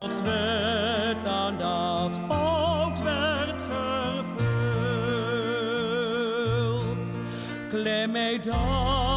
Gods werd aan dat oud werd vervuld. Klein mij dan.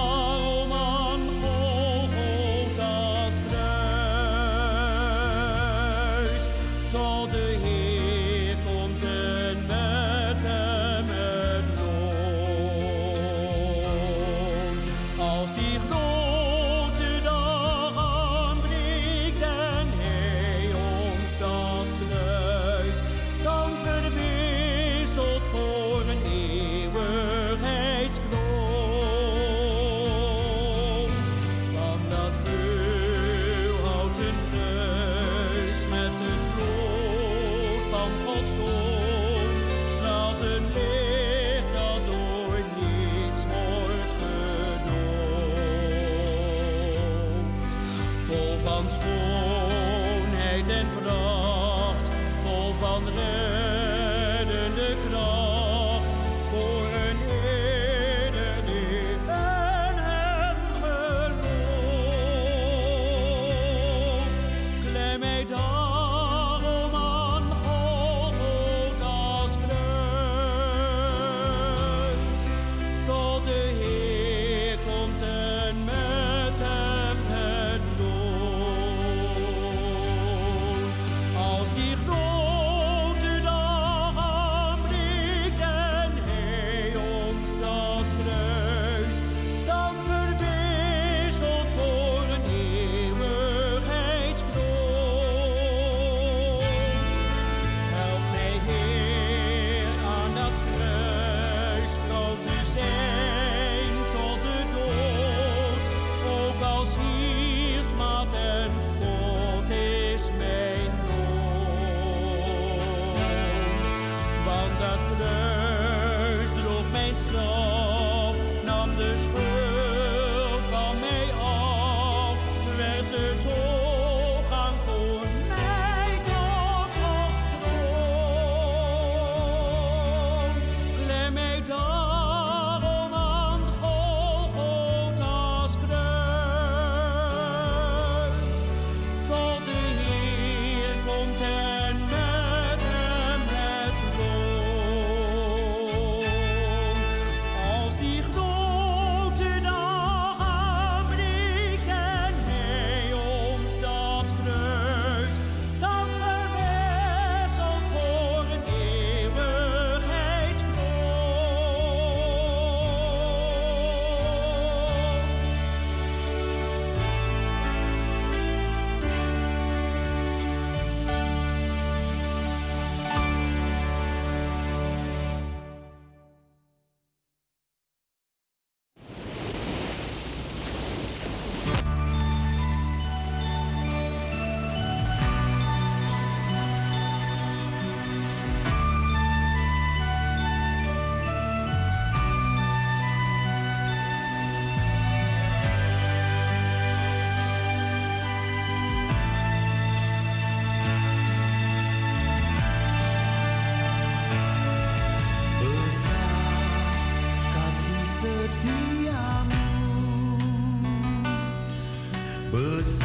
besarnya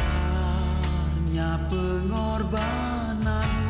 pengorbanan.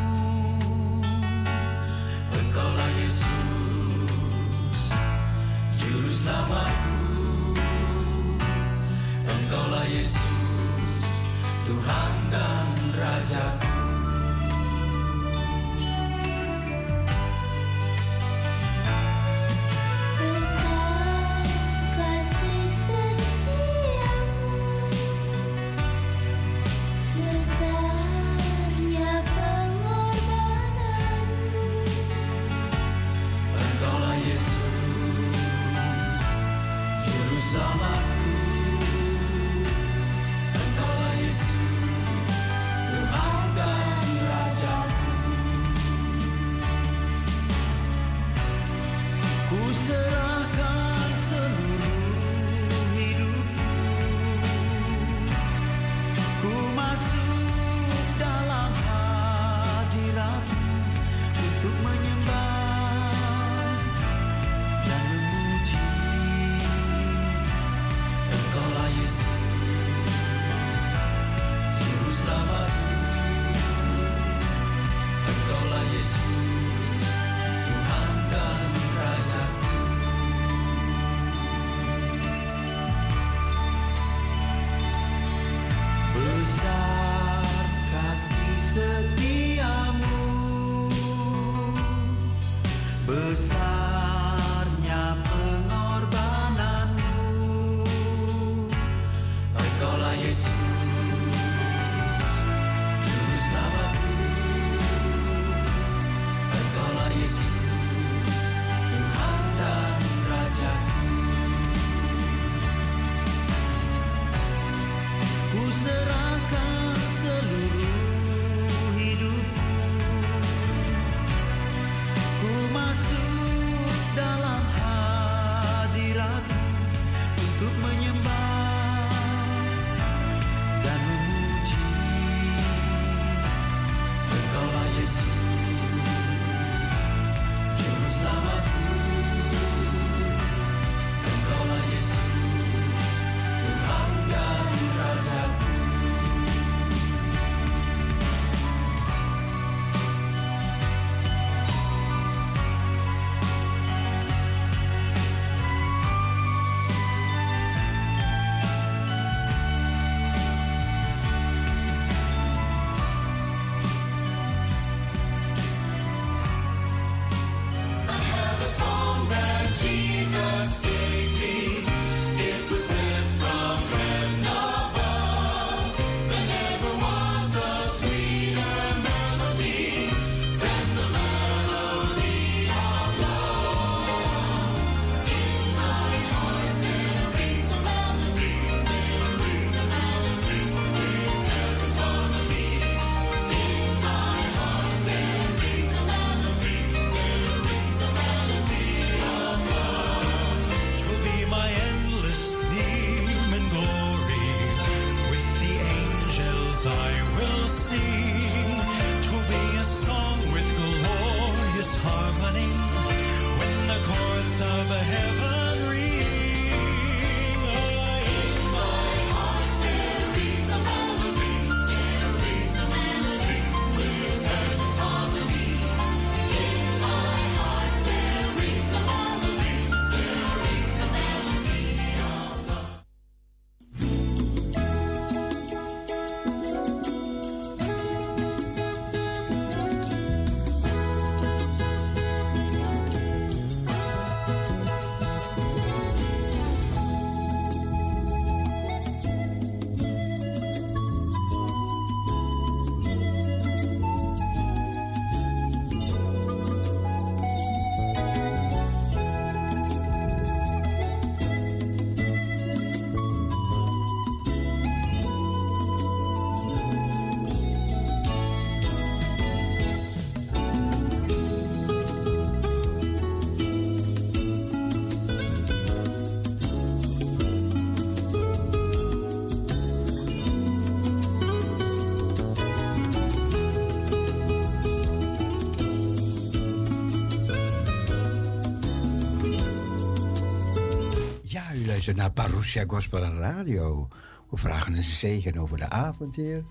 Naar Parousia Gospel Radio. We vragen een zegen over de avond, Heer.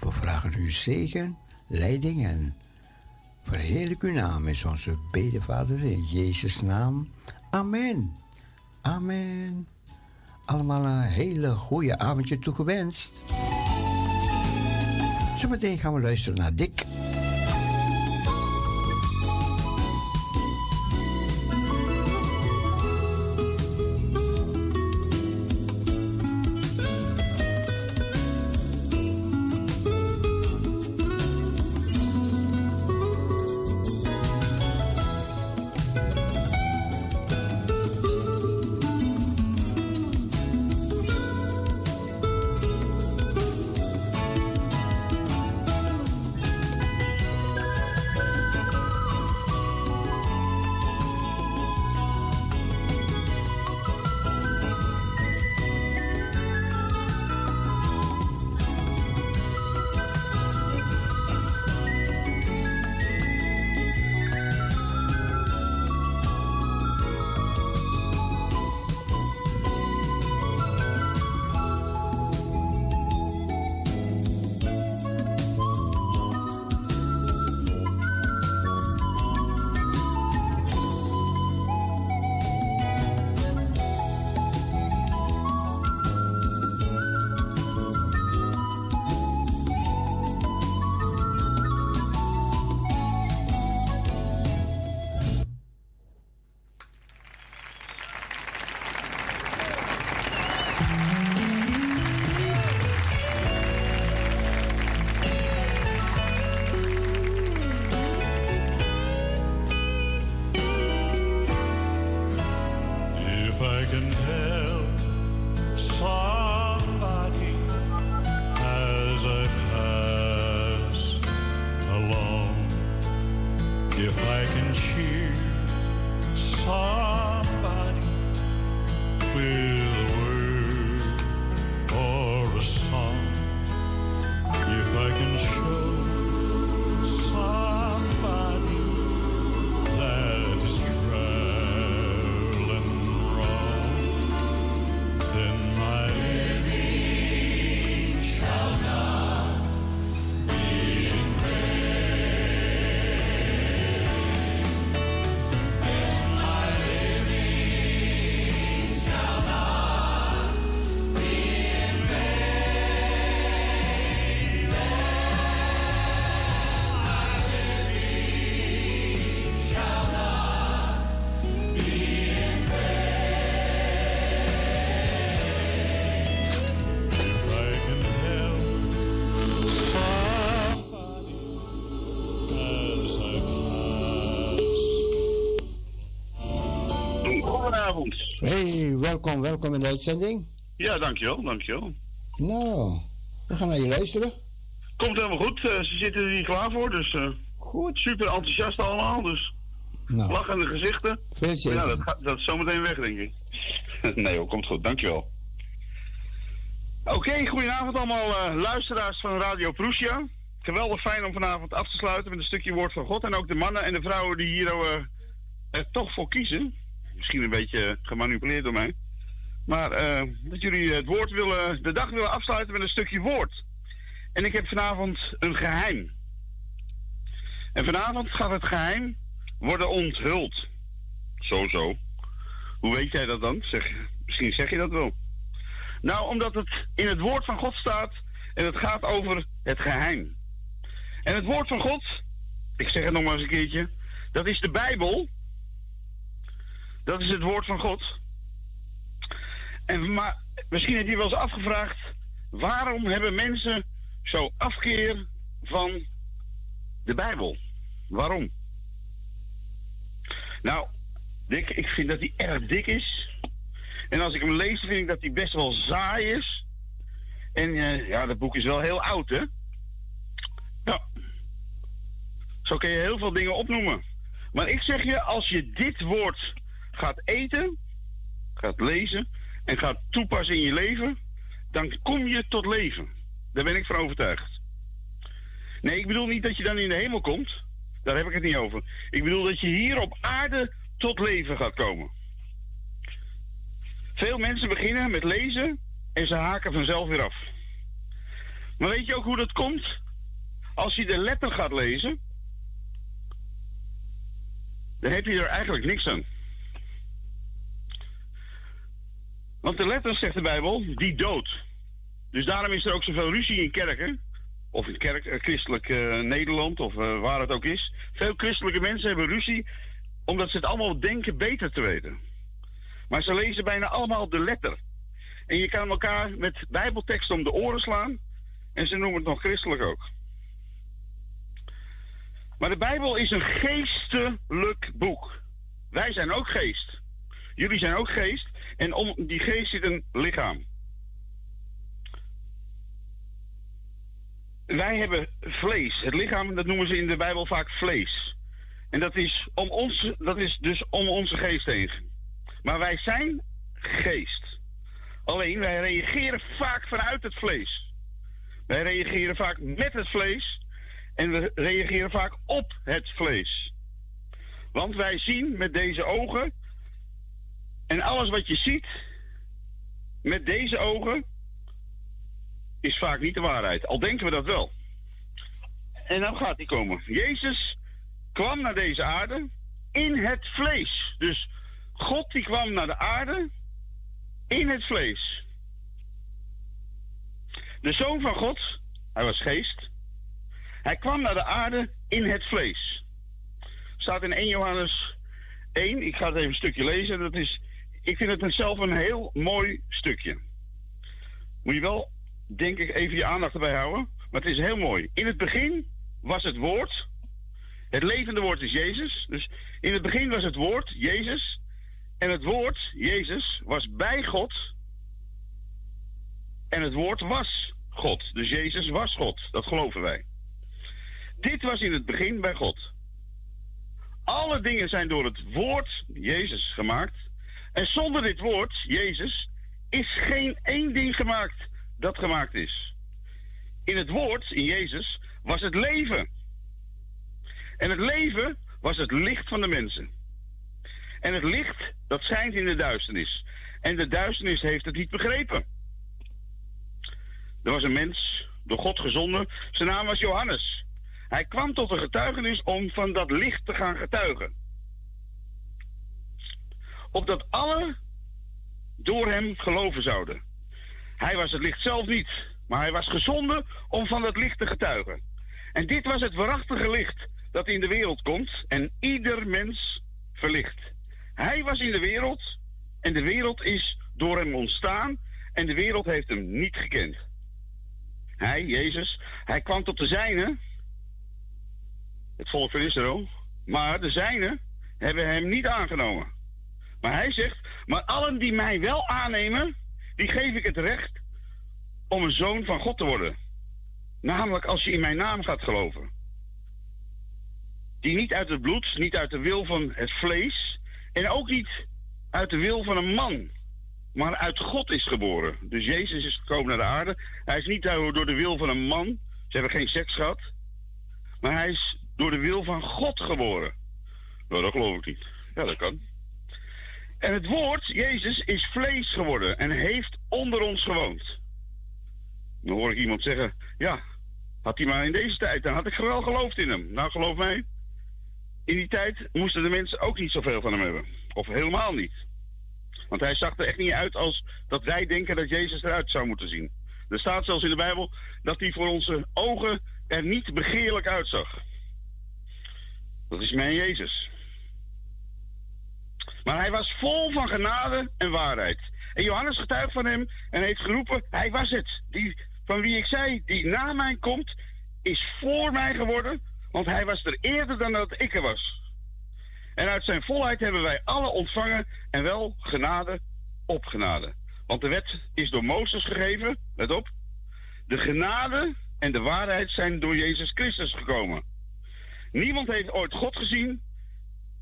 We vragen u zegen, leiding en verheerlijk uw naam is onze bedevader in Jezus' naam. Amen. Amen. Allemaal een hele goede avondje toegewenst. Zometeen gaan we luisteren naar Dick. Welkom, welkom in de uitzending. Ja, dankjewel, dankjewel. Nou, we gaan naar je luisteren. Komt helemaal goed, uh, ze zitten er hier klaar voor, dus uh, goed. super enthousiast allemaal, dus nou. lachende gezichten. Veel Ja, dat, gaat, dat is zometeen weg, denk ik. nee hoor, komt goed, dankjewel. Oké, okay, goedenavond allemaal uh, luisteraars van Radio Prussia. Geweldig fijn om vanavond af te sluiten met een stukje woord van God. En ook de mannen en de vrouwen die hier er toch voor kiezen. Misschien een beetje gemanipuleerd door mij. Maar uh, dat jullie het woord willen, de dag willen afsluiten met een stukje woord. En ik heb vanavond een geheim. En vanavond gaat het geheim worden onthuld. Zo, zo. Hoe weet jij dat dan? Zeg, misschien zeg je dat wel. Nou, omdat het in het woord van God staat en het gaat over het geheim. En het woord van God, ik zeg het nog maar eens een keertje, dat is de Bijbel. Dat is het woord van God. En, maar misschien heeft hij wel eens afgevraagd: waarom hebben mensen zo afkeer van de Bijbel? Waarom? Nou, ik vind dat hij erg dik is. En als ik hem lees, vind ik dat hij best wel saai is. En uh, ja, dat boek is wel heel oud, hè? Nou, zo kun je heel veel dingen opnoemen. Maar ik zeg je, als je dit woord gaat eten, gaat lezen, en gaat toepassen in je leven, dan kom je tot leven. Daar ben ik van overtuigd. Nee, ik bedoel niet dat je dan in de hemel komt. Daar heb ik het niet over. Ik bedoel dat je hier op aarde tot leven gaat komen. Veel mensen beginnen met lezen en ze haken vanzelf weer af. Maar weet je ook hoe dat komt? Als je de letter gaat lezen, dan heb je er eigenlijk niks aan. Want de letters, zegt de Bijbel, die dood. Dus daarom is er ook zoveel ruzie in kerken. Of in kerk, uh, christelijk uh, Nederland, of uh, waar het ook is. Veel christelijke mensen hebben ruzie omdat ze het allemaal denken beter te weten. Maar ze lezen bijna allemaal de letter. En je kan elkaar met bijbelteksten om de oren slaan. En ze noemen het nog christelijk ook. Maar de Bijbel is een geestelijk boek. Wij zijn ook geest. Jullie zijn ook geest. En om die geest zit een lichaam. Wij hebben vlees. Het lichaam, dat noemen ze in de Bijbel vaak vlees. En dat is, om ons, dat is dus om onze geest heen. Maar wij zijn geest. Alleen wij reageren vaak vanuit het vlees. Wij reageren vaak met het vlees. En we reageren vaak op het vlees. Want wij zien met deze ogen en alles wat je ziet met deze ogen is vaak niet de waarheid. Al denken we dat wel. En dan gaat hij komen. Jezus kwam naar deze aarde in het vlees. Dus God die kwam naar de aarde in het vlees. De zoon van God, hij was geest. Hij kwam naar de aarde in het vlees. Staat in 1 Johannes 1. Ik ga het even een stukje lezen. Dat is ik vind het zelf een heel mooi stukje. Moet je wel, denk ik, even je aandacht erbij houden. Maar het is heel mooi. In het begin was het woord. Het levende woord is Jezus. Dus in het begin was het woord, Jezus. En het woord, Jezus, was bij God. En het woord was God. Dus Jezus was God. Dat geloven wij. Dit was in het begin bij God. alle dingen zijn door het woord Jezus gemaakt. En zonder dit woord, Jezus, is geen één ding gemaakt dat gemaakt is. In het woord, in Jezus, was het leven. En het leven was het licht van de mensen. En het licht, dat schijnt in de duisternis. En de duisternis heeft het niet begrepen. Er was een mens, door God gezonden. Zijn naam was Johannes. Hij kwam tot een getuigenis om van dat licht te gaan getuigen. Opdat alle door hem geloven zouden. Hij was het licht zelf niet, maar hij was gezonden om van dat licht te getuigen. En dit was het waarachtige licht dat in de wereld komt en ieder mens verlicht. Hij was in de wereld en de wereld is door hem ontstaan en de wereld heeft hem niet gekend. Hij, Jezus, hij kwam tot de zijne, het volk van Israël, maar de zijne hebben hem niet aangenomen. Maar hij zegt, maar allen die mij wel aannemen, die geef ik het recht om een zoon van God te worden. Namelijk als je in mijn naam gaat geloven. Die niet uit het bloed, niet uit de wil van het vlees en ook niet uit de wil van een man, maar uit God is geboren. Dus Jezus is gekomen naar de aarde. Hij is niet door de wil van een man. Ze hebben geen seks gehad. Maar hij is door de wil van God geboren. Nou, dat geloof ik niet. Ja, dat kan. En het woord, Jezus, is vlees geworden en heeft onder ons gewoond. Dan hoor ik iemand zeggen, ja, had hij maar in deze tijd, dan had ik wel geloofd in hem. Nou, geloof mij, in die tijd moesten de mensen ook niet zoveel van hem hebben. Of helemaal niet. Want hij zag er echt niet uit als dat wij denken dat Jezus eruit zou moeten zien. Er staat zelfs in de Bijbel dat hij voor onze ogen er niet begeerlijk uitzag. Dat is mijn Jezus. Maar hij was vol van genade en waarheid. En Johannes getuigt van hem en heeft geroepen: Hij was het. Die, van wie ik zei, die na mij komt, is voor mij geworden, want hij was er eerder dan dat ik er was. En uit zijn volheid hebben wij alle ontvangen en wel genade op genade. Want de wet is door Mozes gegeven, let op. De genade en de waarheid zijn door Jezus Christus gekomen. Niemand heeft ooit God gezien.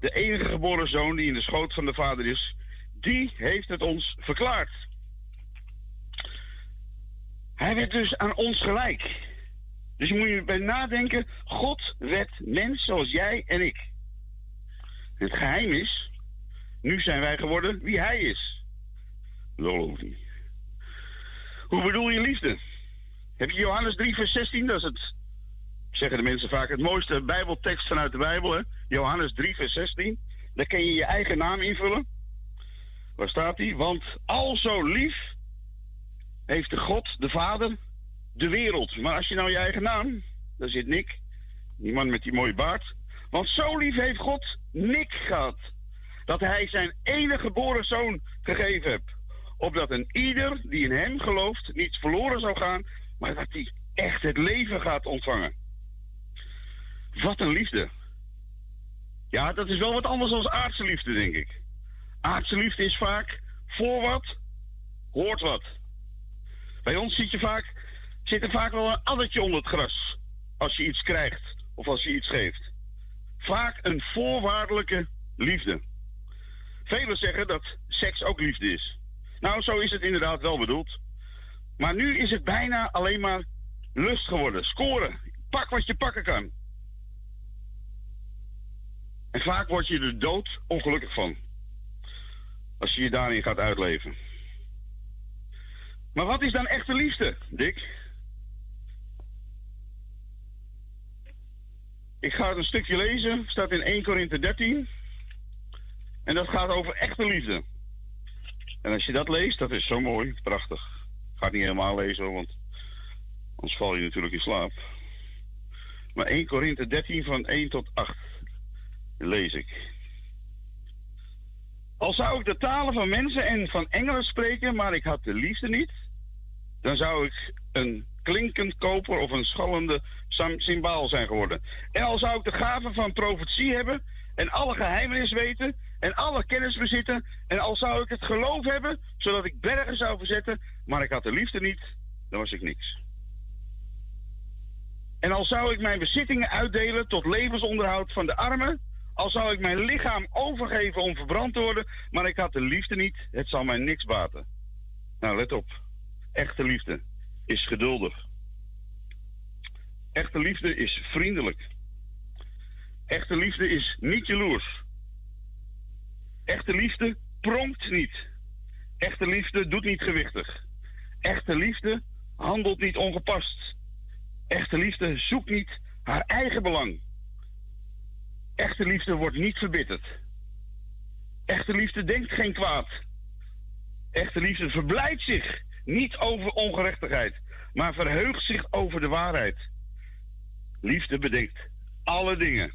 De enige geboren zoon die in de schoot van de Vader is, die heeft het ons verklaard. Hij werd dus aan ons gelijk. Dus je moet je bij nadenken, God werd mens zoals jij en ik. Het geheim is, nu zijn wij geworden wie hij is. Ik niet. Hoe bedoel je liefde? Heb je Johannes 3, vers 16? Dat is het, zeggen de mensen vaak, het mooiste Bijbeltekst vanuit de Bijbel. Hè? Johannes 3, vers 16. Daar kan je je eigen naam invullen. Waar staat die? Want al zo lief heeft de God, de Vader, de wereld. Maar als je nou je eigen naam, daar zit Nick, die man met die mooie baard. Want zo lief heeft God Nick gehad, dat hij zijn enige geboren zoon gegeven heeft. Opdat een ieder die in hem gelooft niet verloren zou gaan, maar dat hij echt het leven gaat ontvangen. Wat een liefde. Ja, dat is wel wat anders dan aardse liefde, denk ik. Aardse liefde is vaak voor wat, hoort wat. Bij ons zit, je vaak, zit er vaak wel een addertje onder het gras. Als je iets krijgt of als je iets geeft. Vaak een voorwaardelijke liefde. Velen zeggen dat seks ook liefde is. Nou, zo is het inderdaad wel bedoeld. Maar nu is het bijna alleen maar lust geworden. Scoren. Pak wat je pakken kan. En vaak word je er dood ongelukkig van. Als je je daarin gaat uitleven. Maar wat is dan echte liefde, Dick? Ik ga het een stukje lezen. staat in 1 Korinthe 13. En dat gaat over echte liefde. En als je dat leest, dat is zo mooi, prachtig. Ik ga het niet helemaal lezen, want anders val je natuurlijk in slaap. Maar 1 Korinthe 13 van 1 tot 8 lees ik. Al zou ik de talen van mensen en van engelen spreken, maar ik had de liefde niet, dan zou ik een klinkend koper of een schallende symbaal zijn geworden. En al zou ik de gave van profetie hebben en alle geheimenis weten en alle kennis bezitten en al zou ik het geloof hebben zodat ik bergen zou verzetten, maar ik had de liefde niet, dan was ik niks. En al zou ik mijn bezittingen uitdelen tot levensonderhoud van de armen, Al zou ik mijn lichaam overgeven om verbrand te worden, maar ik had de liefde niet, het zal mij niks baten. Nou, let op. Echte liefde is geduldig. Echte liefde is vriendelijk. Echte liefde is niet jaloers. Echte liefde pronkt niet. Echte liefde doet niet gewichtig. Echte liefde handelt niet ongepast. Echte liefde zoekt niet haar eigen belang. Echte liefde wordt niet verbitterd. Echte liefde denkt geen kwaad. Echte liefde verblijdt zich niet over ongerechtigheid, maar verheugt zich over de waarheid. Liefde bedekt alle dingen.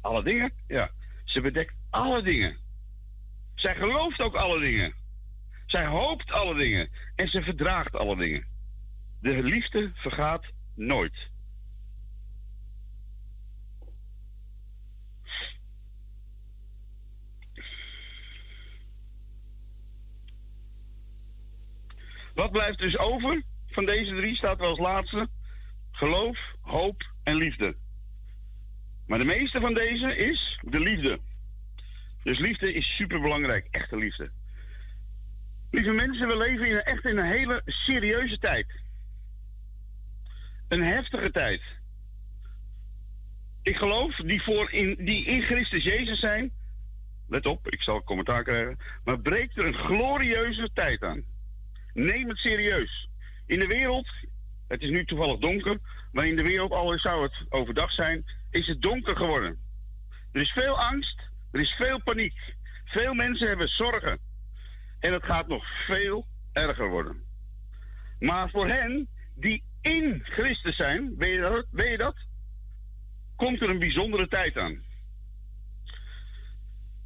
Alle dingen? Ja. Ze bedekt alle dingen. Zij gelooft ook alle dingen. Zij hoopt alle dingen. En ze verdraagt alle dingen. De liefde vergaat nooit. Wat blijft dus over van deze drie? Staat er als laatste geloof, hoop en liefde. Maar de meeste van deze is de liefde. Dus liefde is superbelangrijk, echte liefde. Lieve mensen, we leven in echt in een hele serieuze tijd. Een heftige tijd. Ik geloof, die, voor in, die in Christus Jezus zijn, let op, ik zal commentaar krijgen, maar breekt er een glorieuze tijd aan. Neem het serieus. In de wereld, het is nu toevallig donker, maar in de wereld, al zou het overdag zijn, is het donker geworden. Er is veel angst, er is veel paniek. Veel mensen hebben zorgen. En het gaat nog veel erger worden. Maar voor hen die in Christus zijn, weet je dat? Weet je dat? Komt er een bijzondere tijd aan.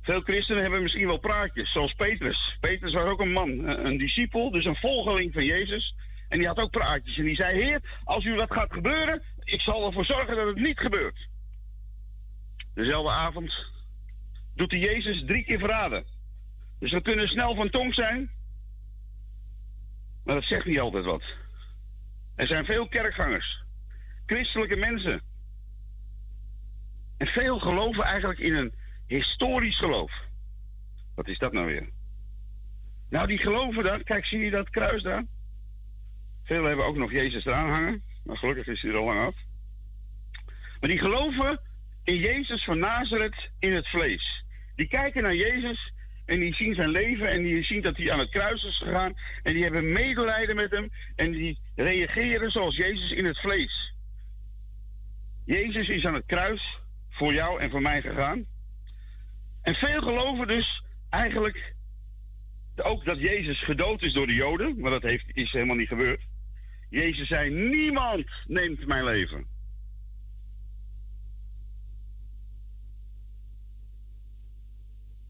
Veel christenen hebben misschien wel praatjes, zoals Petrus. Petrus was ook een man, een discipel, dus een volgeling van Jezus. En die had ook praatjes. En die zei: Heer, als u wat gaat gebeuren, ik zal ervoor zorgen dat het niet gebeurt. Dezelfde avond doet hij Jezus drie keer verraden. Dus we kunnen snel van tong zijn, maar dat zegt niet altijd wat. Er zijn veel kerkgangers, christelijke mensen. En veel geloven eigenlijk in een historisch geloof. Wat is dat nou weer? Nou, die geloven dan, kijk, zie je dat kruis daar? Veel hebben ook nog Jezus eraan hangen, maar gelukkig is hij er al lang af. Maar die geloven in Jezus van Nazareth in het vlees. Die kijken naar Jezus en die zien zijn leven en die zien dat hij aan het kruis is gegaan. En die hebben medelijden met hem en die reageren zoals Jezus in het vlees. Jezus is aan het kruis voor jou en voor mij gegaan. En veel geloven dus eigenlijk ook dat Jezus gedood is door de Joden, maar dat heeft, is helemaal niet gebeurd. Jezus zei: Niemand neemt mijn leven.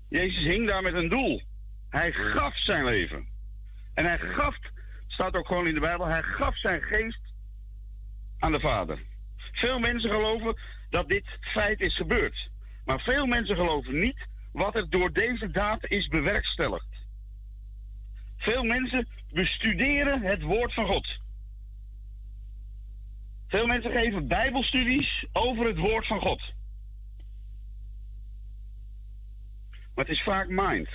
Jezus hing daar met een doel. Hij gaf zijn leven. En hij gaf, staat ook gewoon in de Bijbel, hij gaf zijn geest aan de Vader. Veel mensen geloven dat dit feit is gebeurd. Maar veel mensen geloven niet wat er door deze daad is bewerkstelligd. Veel mensen bestuderen het woord van God. Veel mensen geven bijbelstudies over het woord van God. Maar het is vaak mind.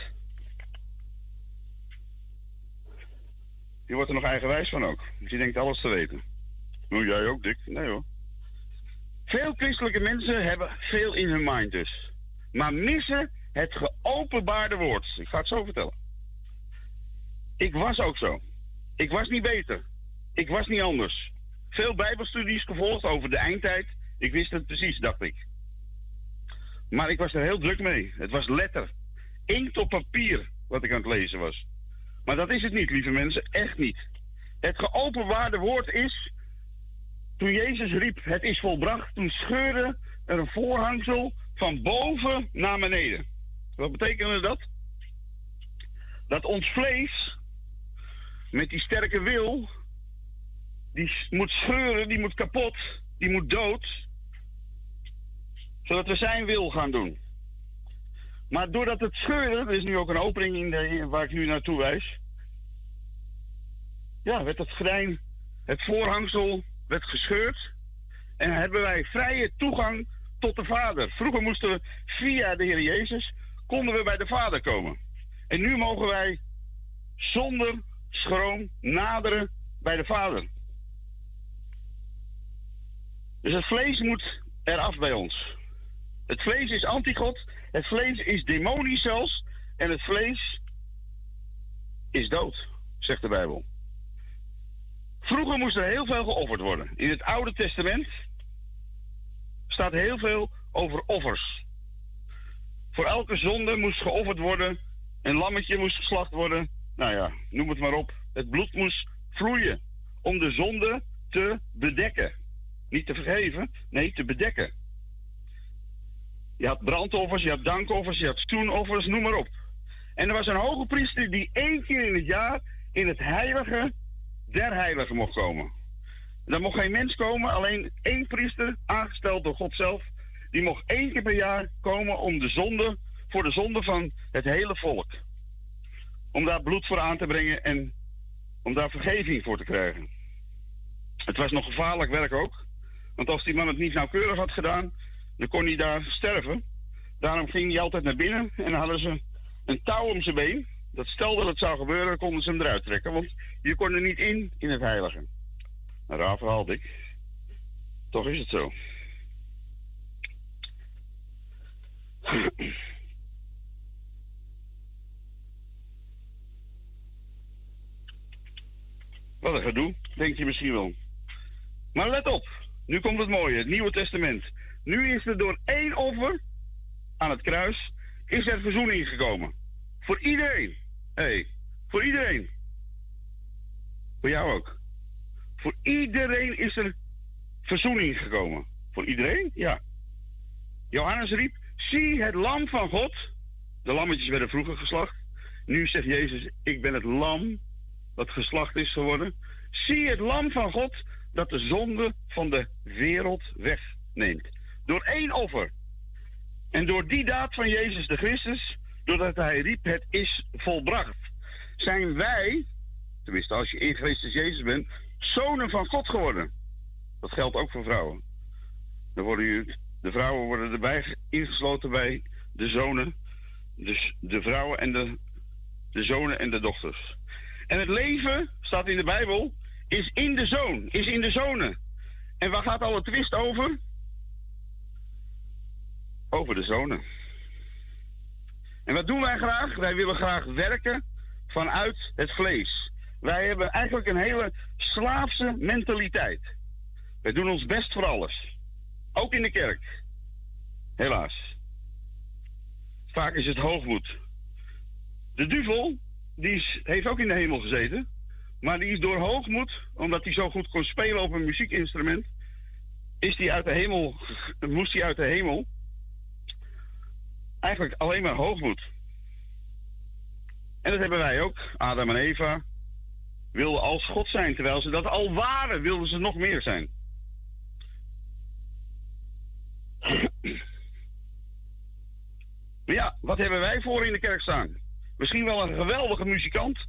Je wordt er nog eigenwijs van ook. Je denkt alles te weten. Moet jij ook, Dick? Nee hoor. Veel christelijke mensen hebben veel in hun mind dus. Maar missen het geopenbaarde woord. Ik ga het zo vertellen. Ik was ook zo. Ik was niet beter. Ik was niet anders. Veel bijbelstudies gevolgd over de eindtijd. Ik wist het precies, dacht ik. Maar ik was er heel druk mee. Het was letter. Inkt op papier wat ik aan het lezen was. Maar dat is het niet, lieve mensen. Echt niet. Het geopenbaarde woord is... Toen Jezus riep, het is volbracht, toen scheurde er een voorhangsel van boven naar beneden. Wat betekende dat? Dat ons vlees, met die sterke wil, die moet scheuren, die moet kapot, die moet dood, zodat we zijn wil gaan doen. Maar doordat het scheurde, er is nu ook een opening in de, waar ik nu naartoe wijs, ja, werd het gordijn, het voorhangsel werd gescheurd en hebben wij vrije toegang tot de Vader. Vroeger moesten we via de Heer Jezus, konden we bij de Vader komen. En nu mogen wij zonder schroom naderen bij de Vader. Dus het vlees moet eraf bij ons. Het vlees is antigod, het vlees is demonisch zelfs, en het vlees is dood, zegt de Bijbel. Vroeger moest er heel veel geofferd worden. In het Oude Testament staat heel veel over offers. Voor elke zonde moest geofferd worden. Een lammetje moest geslacht worden. Nou ja, noem het maar op. Het bloed moest vloeien om de zonde te bedekken. Niet te vergeven, nee, te bedekken. Je had brandoffers, je had dankoffers, je had stoenoffers, noem maar op. En er was een hoge priester die één keer in het jaar in het heilige der heiligen mocht komen. Er mocht geen mens komen, alleen één priester, aangesteld door God zelf, die mocht één keer per jaar komen om de zonde, voor de zonde van het hele volk. Om daar bloed voor aan te brengen en om daar vergeving voor te krijgen. Het was nog gevaarlijk werk ook, want als die man het niet nauwkeurig had gedaan, dan kon hij daar sterven. Daarom ging hij altijd naar binnen en dan hadden ze een touw om zijn been. Dat stel dat het zou gebeuren, konden ze hem eruit trekken, want je kon er niet in in het heilige. Een raar verhaal, Dick. Toch is het zo. Wat een gedoe, denk je misschien wel. Maar let op, nu komt het mooie, het Nieuwe Testament. Nu is er door één offer aan het kruis, is er verzoening gekomen. Voor iedereen. Hey, voor iedereen. Voor jou ook. Voor iedereen is er verzoening gekomen. Voor iedereen? Ja. Johannes riep, zie het lam van God. De lammetjes werden vroeger geslacht. Nu zegt Jezus, ik ben het lam dat geslacht is geworden. Zie het lam van God dat de zonde van de wereld wegneemt. Door één offer. En door die daad van Jezus de Christus, doordat hij riep, het is volbracht, zijn wij, tenminste als je in Christus Jezus bent, zonen van God geworden. Dat geldt ook voor vrouwen. Dan worden u, de vrouwen worden erbij ingesloten bij de zonen. Dus de vrouwen en de, de zonen en de dochters. En het leven, staat in de Bijbel, is in de zoon, is in de zonen. En waar gaat alle twist over? Over de zonen. En wat doen wij graag? Wij willen graag werken vanuit het vlees. Wij hebben eigenlijk een hele slaafse mentaliteit. Wij doen ons best voor alles. Ook in de kerk. Helaas. Vaak is het hoogmoed. De duivel, die is, heeft ook in de hemel gezeten. Maar die is door hoogmoed, omdat hij zo goed kon spelen op een muziekinstrument, is die uit de hemel, moest hij uit de hemel. Eigenlijk alleen maar hoogmoed. En dat hebben wij ook. Adam en Eva wilden als God zijn. Terwijl ze dat al waren, wilden ze nog meer zijn. Maar ja, wat hebben wij voor in de kerk staan? Misschien wel een geweldige muzikant.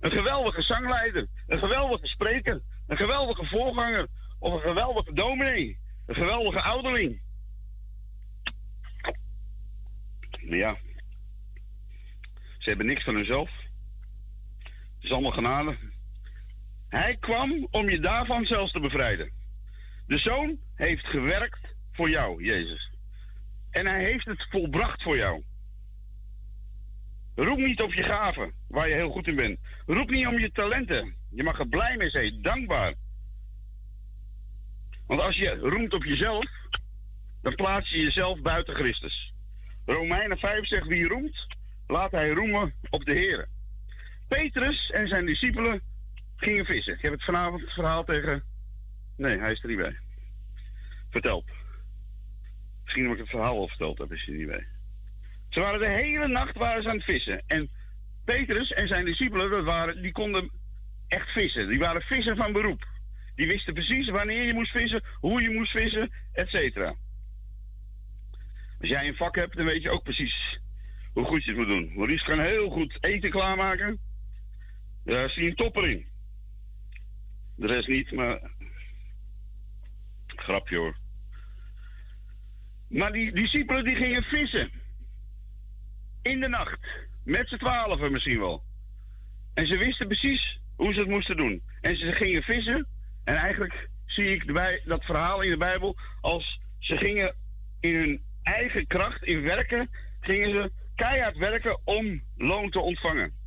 Een geweldige zangleider. Een geweldige spreker. Een geweldige voorganger. Of een geweldige dominee. Een geweldige ouderling. Ja, ze hebben niks van hunzelf. Het is allemaal genade. Hij kwam om je daarvan zelfs te bevrijden. De zoon heeft gewerkt voor jou, Jezus. En hij heeft het volbracht voor jou. Roep niet op je gaven, waar je heel goed in bent. Roep niet om je talenten. Je mag er blij mee zijn, dankbaar. Want als je roemt op jezelf, dan plaats je jezelf buiten Christus. Romeinen 5 zegt wie roemt, laat hij roemen op de Heer. Petrus en zijn discipelen gingen vissen. Ik heb het vanavond het verhaal tegen. Nee, hij is er niet bij. Verteld. Misschien heb ik het verhaal al verteld, daar is hij niet bij. Ze waren de hele nacht waren ze aan het vissen. En Petrus en zijn discipelen, dat waren, die konden echt vissen. Die waren vissen van beroep. Die wisten precies wanneer je moest vissen, hoe je moest vissen, et cetera. Als jij een vak hebt, dan weet je ook precies hoe goed je het moet doen. Maurice kan heel goed eten klaarmaken. Daar zie je een topper in. De rest niet, maar. Grapje hoor. Maar die discipelen die gingen vissen. In de nacht. Met z'n twaalfen misschien wel. En ze wisten precies hoe ze het moesten doen. En ze gingen vissen. En eigenlijk zie ik bij dat verhaal in de Bijbel als ze gingen in hun eigen kracht, in werken, gingen ze keihard werken om loon te ontvangen.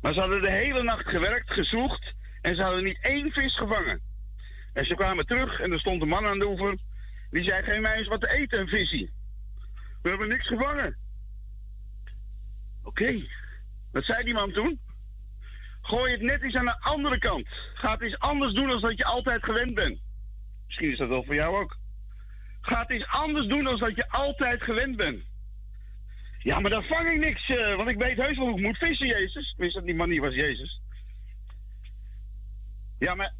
Maar ze hadden de hele nacht gewerkt, gezocht en ze hadden niet één vis gevangen. En ze kwamen terug en er stond een man aan de oever. Die zei, geef mij eens wat te eten, een visie. We hebben niks gevangen. Oké, wat zei die man toen? Gooi het net eens aan de andere kant. Ga het anders doen dan dat je altijd gewend bent. Misschien is dat wel voor jou ook. Ga het eens anders doen dan dat je altijd gewend bent. Ja, maar dan vang ik niks, uh, want ik weet heus wel hoe ik moet vissen, Jezus. Wist dat die man niet was Jezus. Ja, maar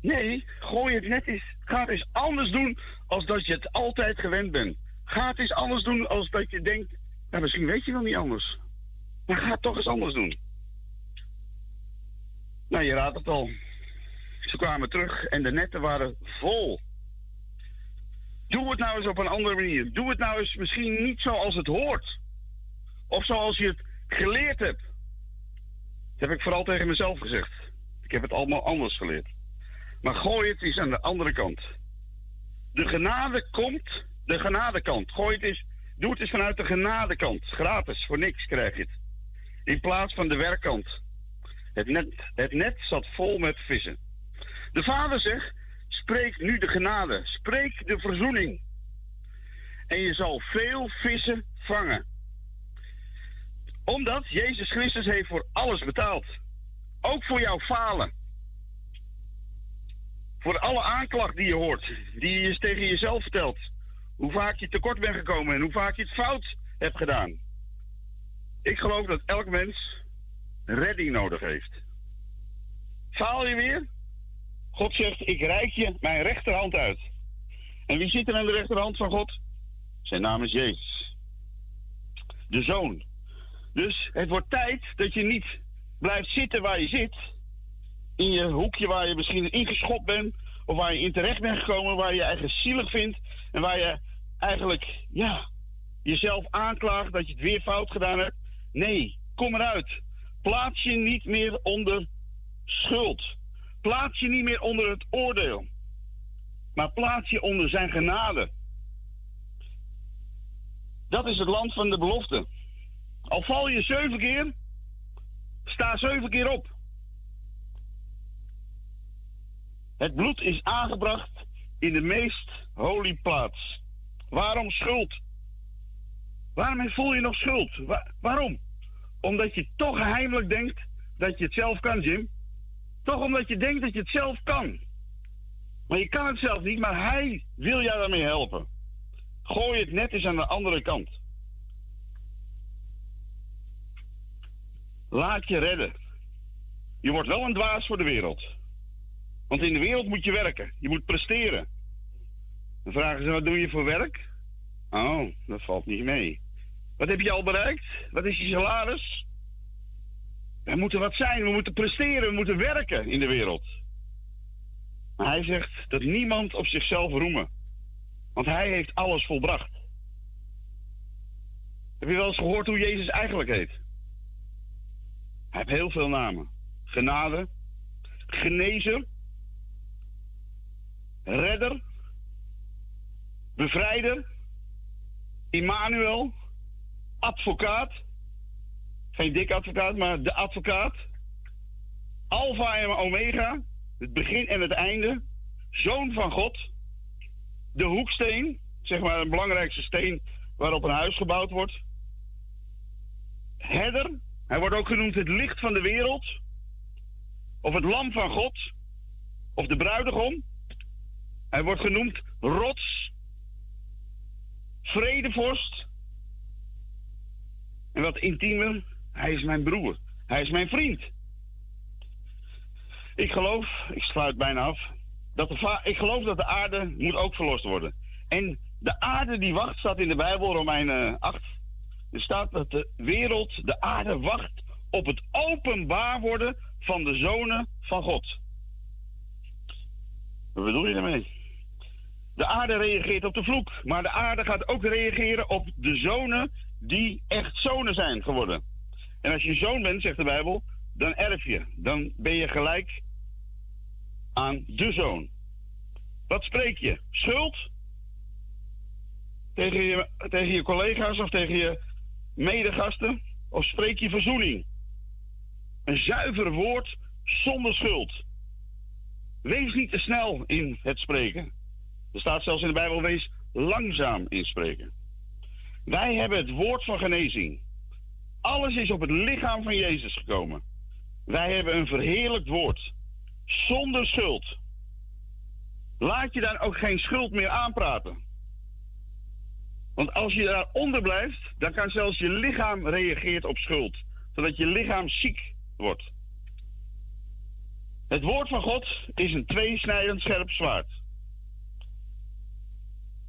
nee, gooi het net eens. Ga het eens anders doen als dat je het altijd gewend bent. Ga het eens anders doen als dat je denkt, nou, misschien weet je wel niet anders. Maar ga toch eens anders doen. Nou, je raadt het al. Ze kwamen terug en de netten waren vol. Doe het nou eens op een andere manier. Doe het nou eens misschien niet zoals het hoort. Of zoals je het geleerd hebt. Dat heb ik vooral tegen mezelf gezegd. Ik heb het allemaal anders geleerd. Maar gooi het eens aan de andere kant. De genade komt, de genadekant. Gooi het eens, doe het eens vanuit de genadekant. Gratis, voor niks krijg je het. In plaats van de werkkant. Het net, het net zat vol met vissen. De vader zegt, spreek nu de genade. Spreek de verzoening. En je zal veel vissen vangen. Omdat Jezus Christus heeft voor alles betaald. Ook voor jouw falen. Voor alle aanklacht die je hoort. Die je tegen jezelf vertelt. Hoe vaak je tekort bent gekomen en hoe vaak je het fout hebt gedaan. Ik geloof dat elk mens redding nodig heeft. Faal je weer? God zegt, ik reik je mijn rechterhand uit. En wie zit er aan de rechterhand van God? Zijn naam is Jezus. De Zoon. Dus het wordt tijd dat je niet blijft zitten waar je zit. In je hoekje waar je misschien ingeschopt bent. Of waar je in terecht bent gekomen. Waar je je eigen zielig vindt. En waar je eigenlijk, ja, jezelf aanklaagt dat je het weer fout gedaan hebt. Nee, kom eruit. Plaats je niet meer onder schuld. Plaats je niet meer onder het oordeel. Maar plaats je onder zijn genade. Dat is het land van de belofte. Al val je zeven keer, sta zeven keer op. Het bloed is aangebracht in de meest holy plaats. Waarom schuld? Waarom voel je nog schuld? waarom? Omdat je toch geheimelijk denkt dat je het zelf kan, Jim. Toch omdat je denkt dat je het zelf kan. Maar je kan het zelf niet, maar hij wil jou daarmee helpen. Gooi het net eens aan de andere kant. Laat je redden. Je wordt wel een dwaas voor de wereld. Want in de wereld moet je werken. Je moet presteren. Dan vragen ze, wat doe je voor werk? Oh, dat valt niet mee. Wat heb je al bereikt? Wat is je salaris? We moeten wat zijn, we moeten presteren, we moeten werken in de wereld. Maar hij zegt dat niemand op zichzelf roemen. Want hij heeft alles volbracht. Heb je wel eens gehoord hoe Jezus eigenlijk heet? Hij heeft heel veel namen. Genade, genezer, redder, bevrijder, Immanuel, advocaat. Geen dik advocaat, maar de advocaat. Alpha en Omega. Het begin en het einde. Zoon van God. De hoeksteen. Zeg maar een belangrijkste steen waarop een huis gebouwd wordt. Herder. Hij wordt ook genoemd het licht van de wereld. Of het lam van God. Of de bruidegom. Hij wordt genoemd rots. Vredevorst. En wat intiemer, hij is mijn broer. Hij is mijn vriend. Ik geloof, ik sluit bijna af, dat de ik geloof dat de aarde moet ook verlost worden. En de aarde die wacht, staat in de Bijbel, Romeinen 8. Er staat dat de wereld, de aarde wacht op het openbaar worden van de zonen van God. Wat bedoel je daarmee? De aarde reageert op de vloek, maar de aarde gaat ook reageren op de zonen die echt zonen zijn geworden. En als je zoon bent, zegt de Bijbel, dan erf je. Dan ben je gelijk aan de zoon. Wat spreek je? Schuld? Tegen je, tegen je collega's of tegen je medegasten? Of spreek je verzoening? Een zuiver woord zonder schuld. Wees niet te snel in het spreken. Er staat zelfs in de Bijbel: wees langzaam in spreken. Wij hebben het woord van genezing. Alles is op het lichaam van Jezus gekomen. Wij hebben een verheerlijkt woord. Zonder schuld. Laat je dan ook geen schuld meer aanpraten. Want als je daaronder blijft, dan kan zelfs je lichaam reageert op schuld. Zodat je lichaam ziek wordt. Het woord van God is een tweesnijdend scherp zwaard.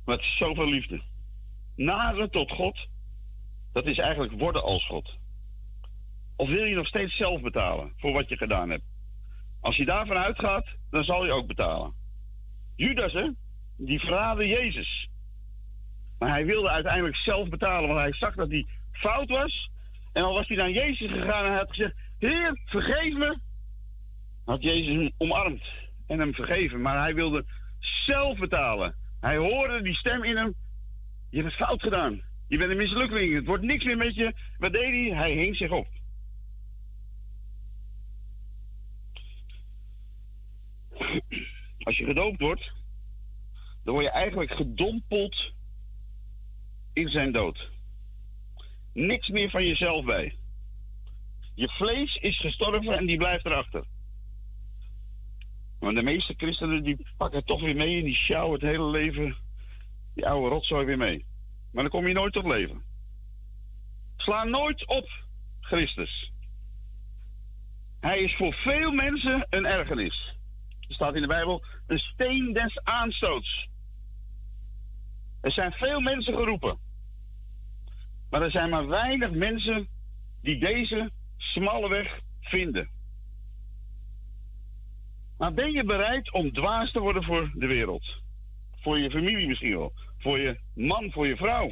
Met zoveel liefde. Naderen tot God, dat is eigenlijk worden als God. Of wil je nog steeds zelf betalen voor wat je gedaan hebt? Als je daarvan uitgaat, dan zal je ook betalen. Judas, hè, die verraadde Jezus. Maar hij wilde uiteindelijk zelf betalen, want hij zag dat hij fout was. En al was hij naar Jezus gegaan en had gezegd: Heer, vergeef me. Had Jezus hem omarmd en hem vergeven, maar hij wilde zelf betalen. Hij hoorde die stem in hem: Je hebt het fout gedaan. Je bent een mislukking. Het wordt niks meer met je. Wat deed hij? Hij hing zich op. Als je gedoopt wordt, dan word je eigenlijk gedompeld in zijn dood. Niks meer van jezelf bij. Je vlees is gestorven en die blijft erachter. Maar de meeste christenen die pakken toch weer mee en die sjouwen het hele leven, die oude rotzooi weer mee. Maar dan kom je nooit tot leven. Sla nooit op Christus. Hij is voor veel mensen een ergernis. Er staat in de Bijbel een steen des aanstoots. Er zijn veel mensen geroepen. Maar er zijn maar weinig mensen die deze smalle weg vinden. Maar ben je bereid om dwaas te worden voor de wereld? Voor je familie misschien wel. Voor je man, voor je vrouw.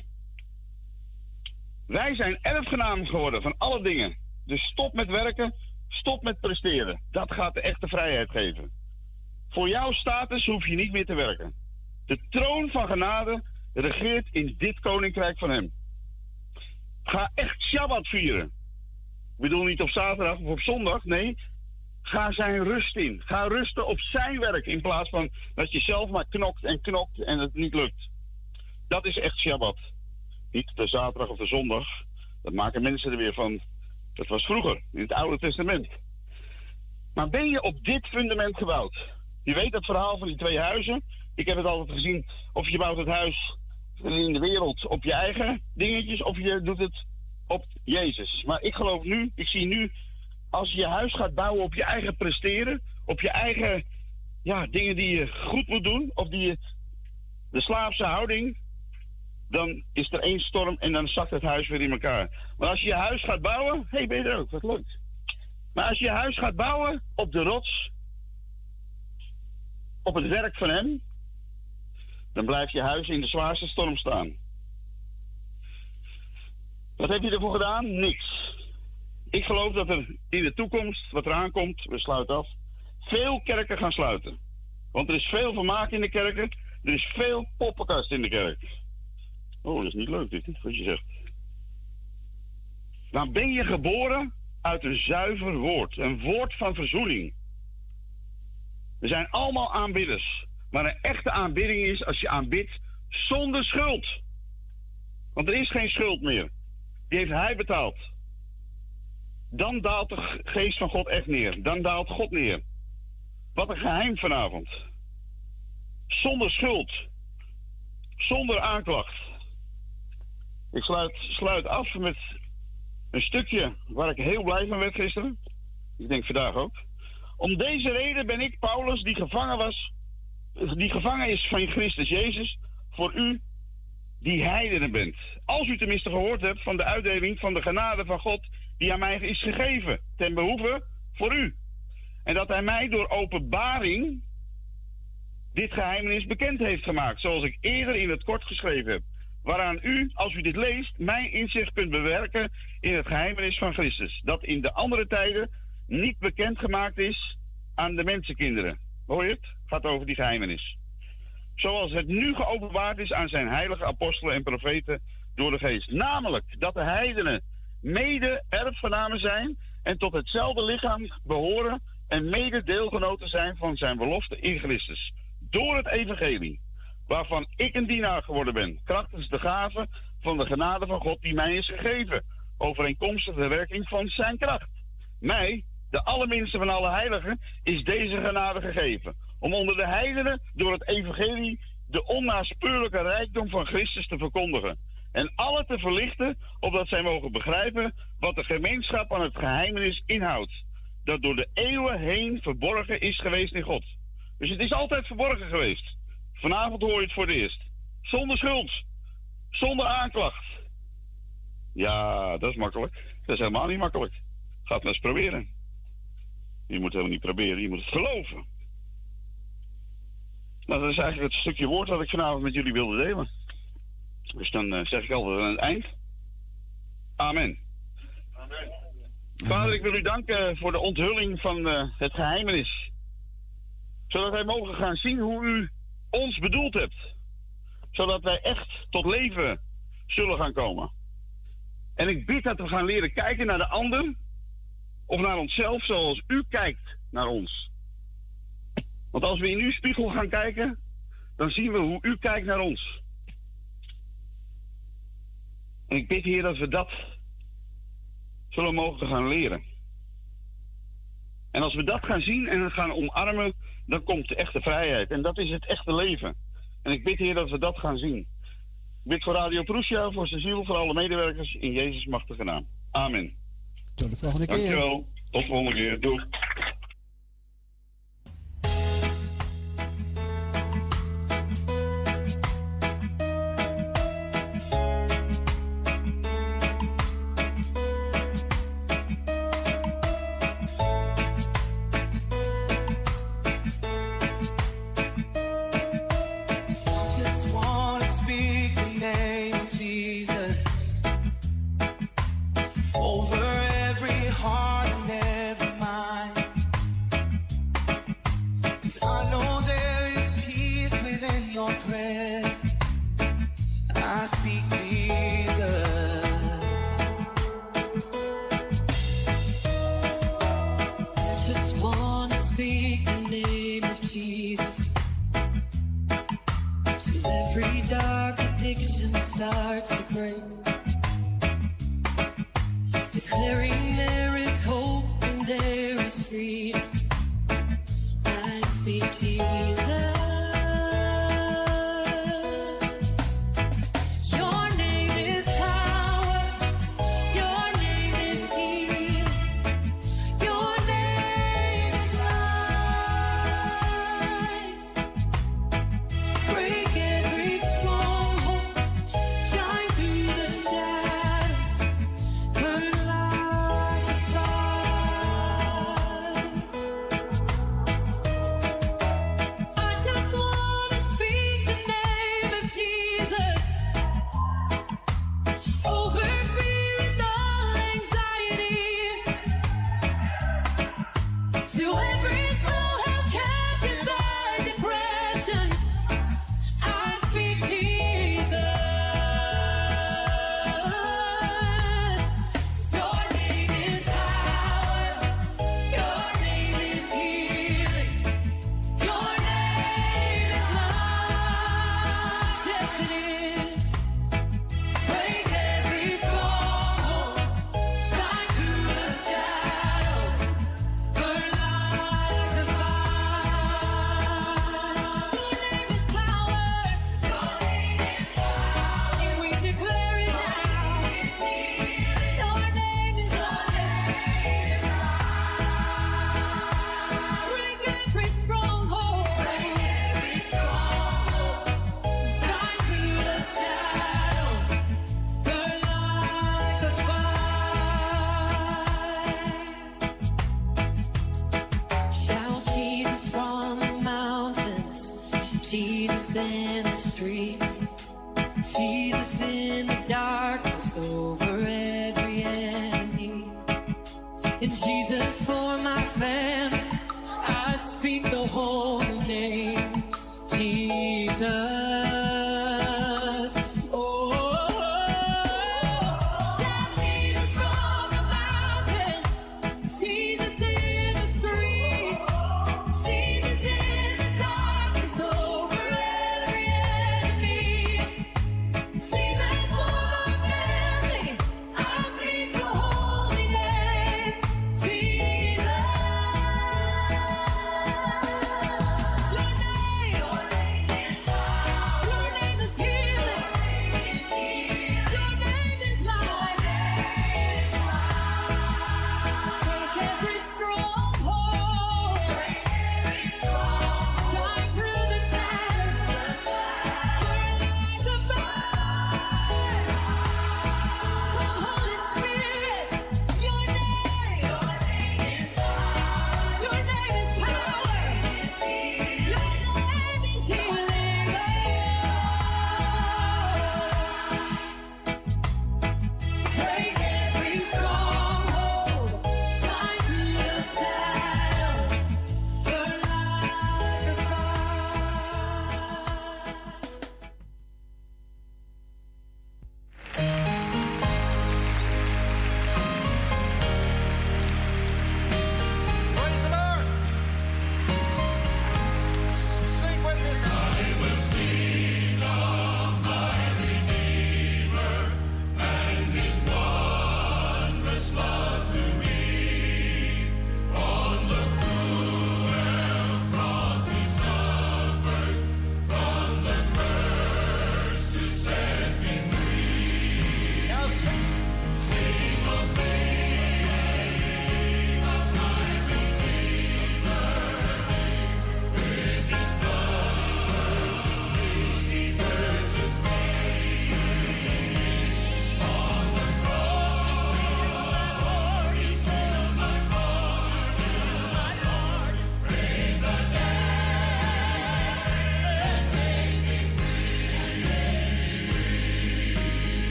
Wij zijn erfgenaam geworden van alle dingen. Dus stop met werken, stop met presteren. Dat gaat de echte vrijheid geven. Voor jouw status hoef je niet meer te werken. De troon van genade regeert in dit koninkrijk van hem. Ga echt Shabbat vieren. Ik bedoel niet op zaterdag of op zondag. Nee, ga zijn rust in. Ga rusten op zijn werk in plaats van dat je zelf maar knokt en knokt en het niet lukt. Dat is echt Shabbat. Niet de zaterdag of de zondag. Dat maken mensen er weer van. Dat was vroeger, in het Oude Testament. Maar ben je op dit fundament gebouwd? Je weet het verhaal van die twee huizen. Ik heb het altijd gezien. Of je bouwt het huis in de wereld op je eigen dingetjes, of je doet het op Jezus. Maar ik geloof nu, ik zie nu, als je huis gaat bouwen op je eigen presteren, op je eigen ja, dingen die je goed moet doen, of die je, de slaafse houding, dan is er één storm en dan zakt het huis weer in elkaar. Maar als je je huis gaat bouwen, hé, hey, ben je er ook, wat leuk. Maar als je je huis gaat bouwen op de rots, op het werk van hem, dan blijft je huis in de zwaarste storm staan. Wat heb je ervoor gedaan? Niks. Ik geloof dat er in de toekomst, wat eraan komt, we sluiten af, veel kerken gaan sluiten. Want er is veel vermaak in de kerken, er is veel poppenkast in de kerk. Oh, dat is niet leuk dit, wat je zegt. Dan ben je geboren uit een zuiver woord, een woord van verzoening. We zijn allemaal aanbidders. Maar een echte aanbidding is als je aanbidt zonder schuld. Want er is geen schuld meer. Die heeft hij betaald. Dan daalt de geest van God echt neer. Dan daalt God neer. Wat een geheim vanavond. Zonder schuld. Zonder aanklacht. Ik sluit, sluit af met een stukje waar ik heel blij van werd gisteren. Ik denk vandaag ook. Om deze reden ben ik, Paulus, die gevangen was, die gevangen is van Christus Jezus, voor u die heidenen bent. Als u tenminste gehoord hebt van de uitdeling van de genade van God die aan mij is gegeven, ten behoeve voor u. En dat hij mij door openbaring dit geheimenis bekend heeft gemaakt, zoals ik eerder in het kort geschreven heb. Waaraan u, als u dit leest, mijn inzicht kunt bewerken in het geheimenis van Christus. Dat in de andere tijden niet bekend gemaakt is aan de mensenkinderen. Hoor je het? Gaat over die geheimenis. Zoals het nu geopenbaard is aan zijn heilige apostelen en profeten door de geest. Namelijk dat de heidenen mede erfgenamen zijn en tot hetzelfde lichaam behoren en mede deelgenoten zijn van zijn belofte in Christus. Door het evangelie, waarvan ik een dienaar geworden ben, krachtens de gave van de genade van God die mij is gegeven, overeenkomstig de werking van zijn kracht. Mij, de allerminste van alle heiligen, is deze genade gegeven, om onder de heidenen door het evangelie de onnaspeurlijke rijkdom van Christus te verkondigen en alle te verlichten, opdat zij mogen begrijpen wat de gemeenschap aan het geheimenis inhoudt, dat door de eeuwen heen verborgen is geweest in God. Dus het is altijd verborgen geweest. Vanavond hoor je het voor het eerst. Zonder schuld, zonder aanklacht. Ja, dat is makkelijk. Dat is helemaal niet makkelijk. Ga het maar eens proberen. Je moet helemaal niet proberen, je moet het geloven. Nou, dat is eigenlijk het stukje woord dat ik vanavond met jullie wilde delen. Dus dan uh, zeg ik altijd aan het eind. Amen. Amen. Vader, ik wil u danken voor de onthulling van uh, het geheimenis. Zodat wij mogen gaan zien hoe u ons bedoeld hebt. Zodat wij echt tot leven zullen gaan komen. En ik bid dat we gaan leren kijken naar de ander. Of naar onszelf zoals u kijkt naar ons. Want als we in uw spiegel gaan kijken, dan zien we hoe u kijkt naar ons. En ik bid hier dat we dat zullen mogen gaan leren. En als we dat gaan zien en gaan omarmen, dan komt de echte vrijheid. En dat is het echte leven. En ik bid hier dat we dat gaan zien. Ik bid voor Radio Prussia, voor Cecile, voor alle medewerkers in Jezus' machtige naam. Amen. Tot de volgende keer. Dankjewel. Tot de volgende keer. Doei.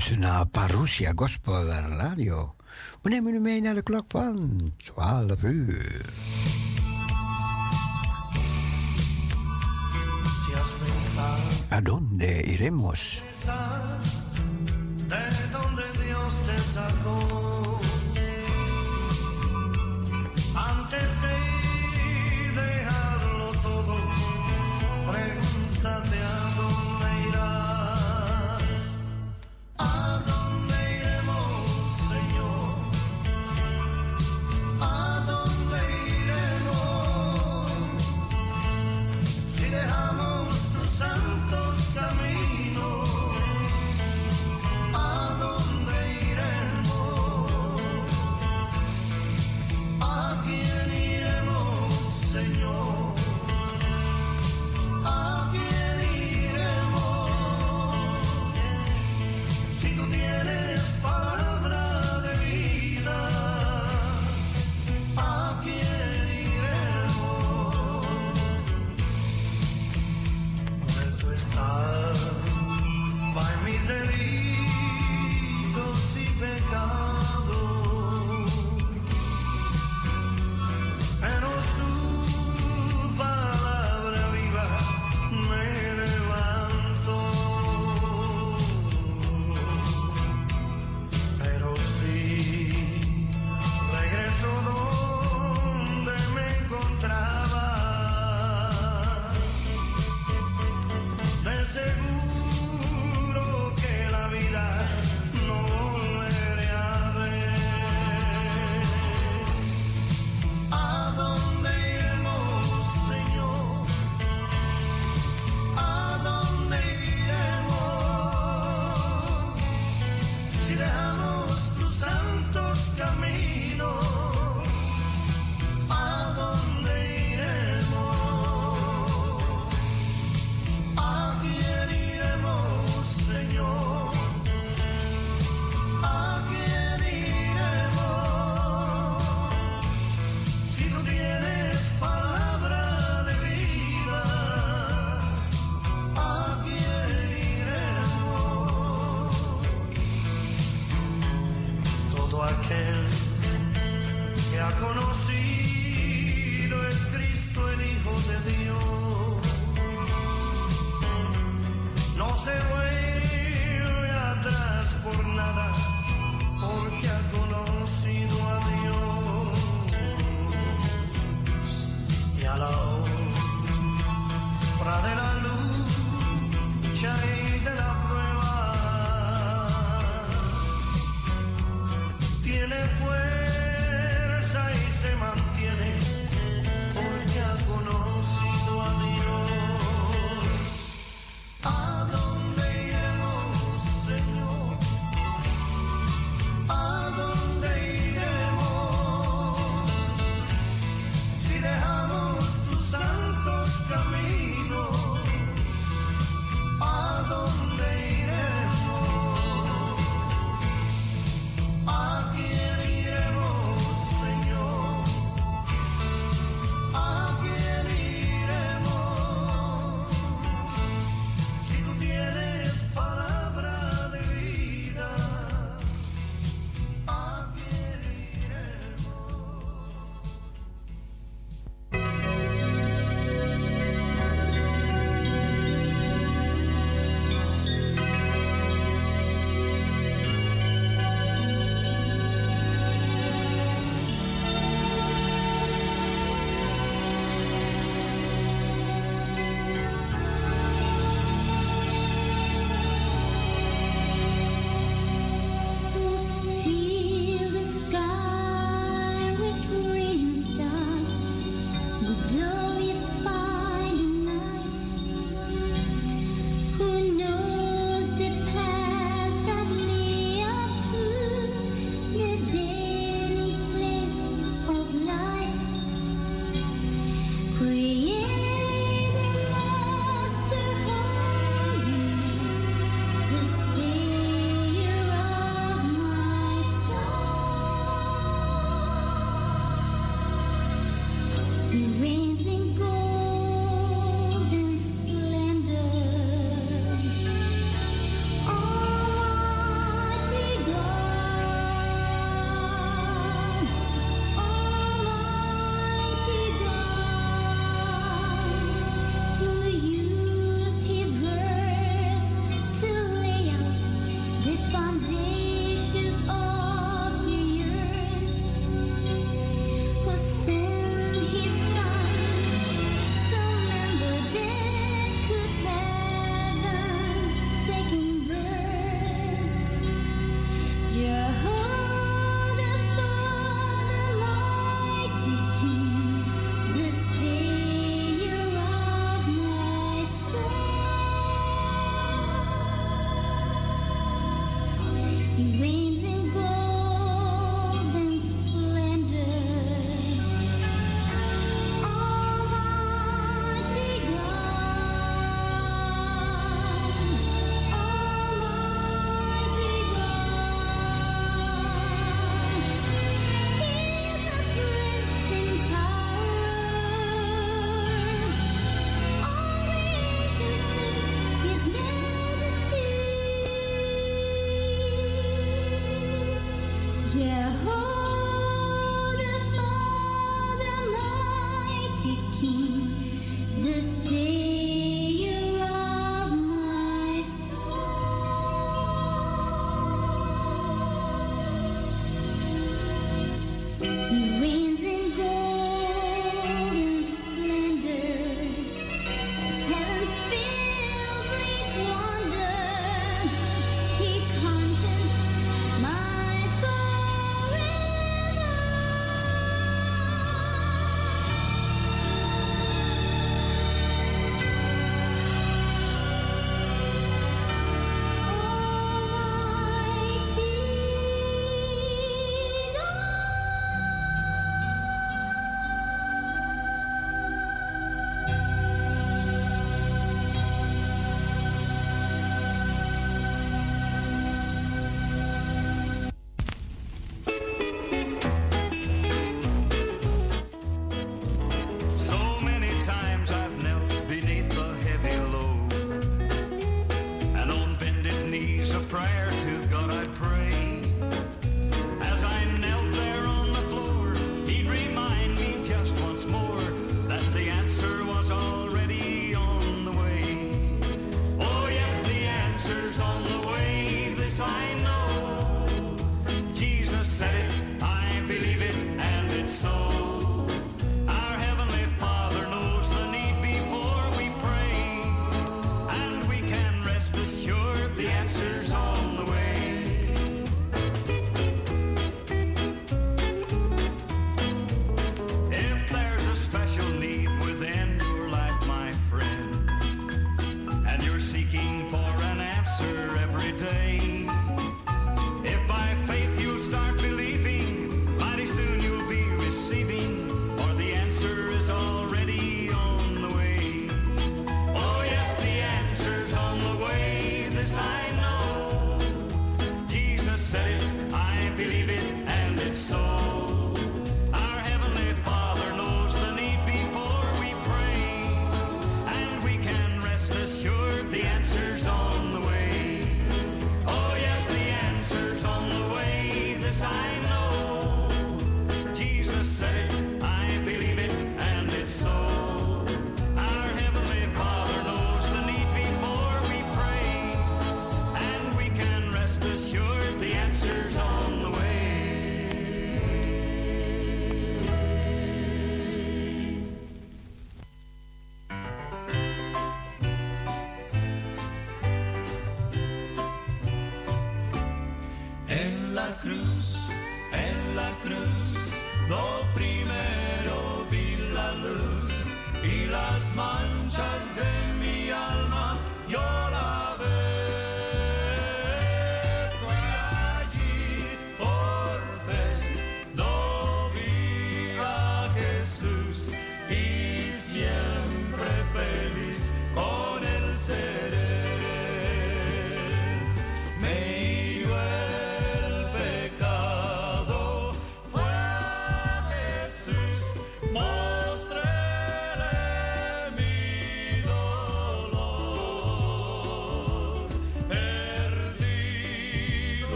luisteren Parousia Gospel Radio. We nemen u mee naar de klok van 12 uur. ¿A dónde iremos?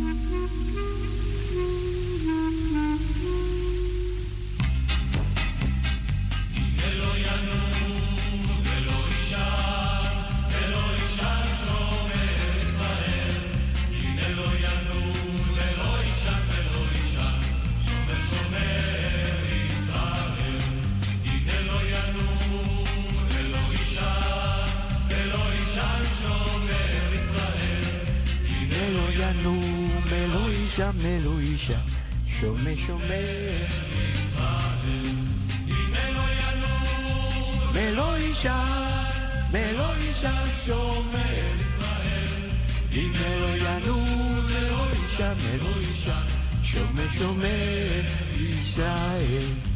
Thank you. שומר ישראל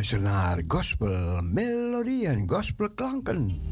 luisteren gospel melodie en gospelklanken.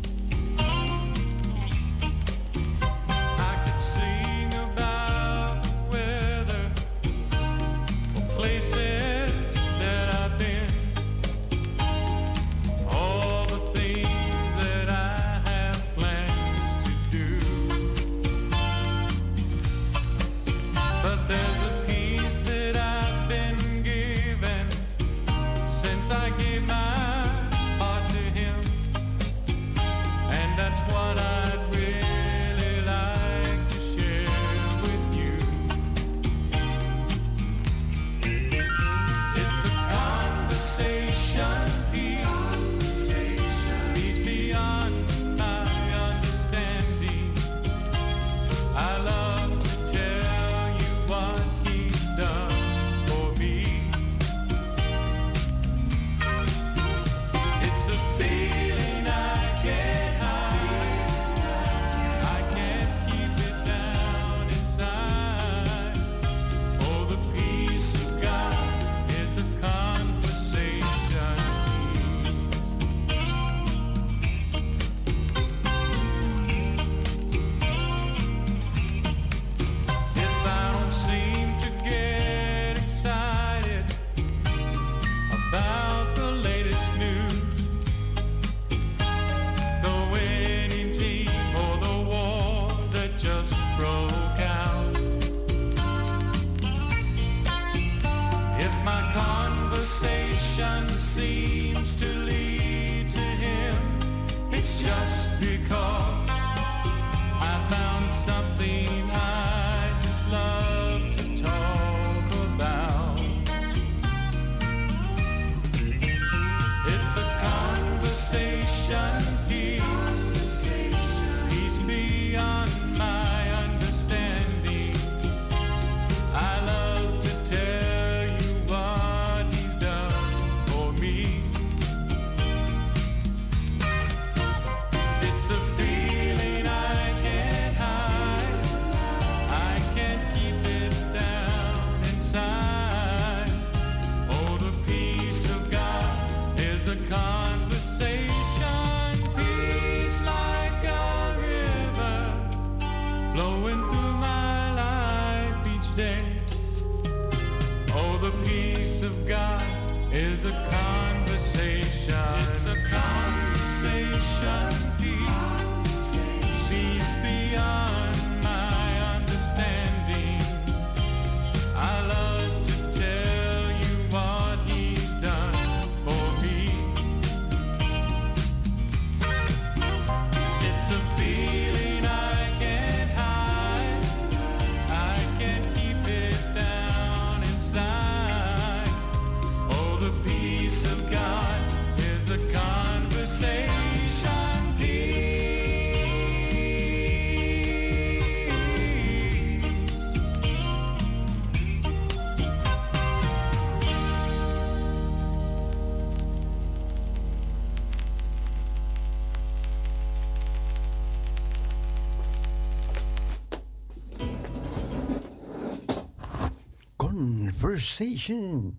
conversation.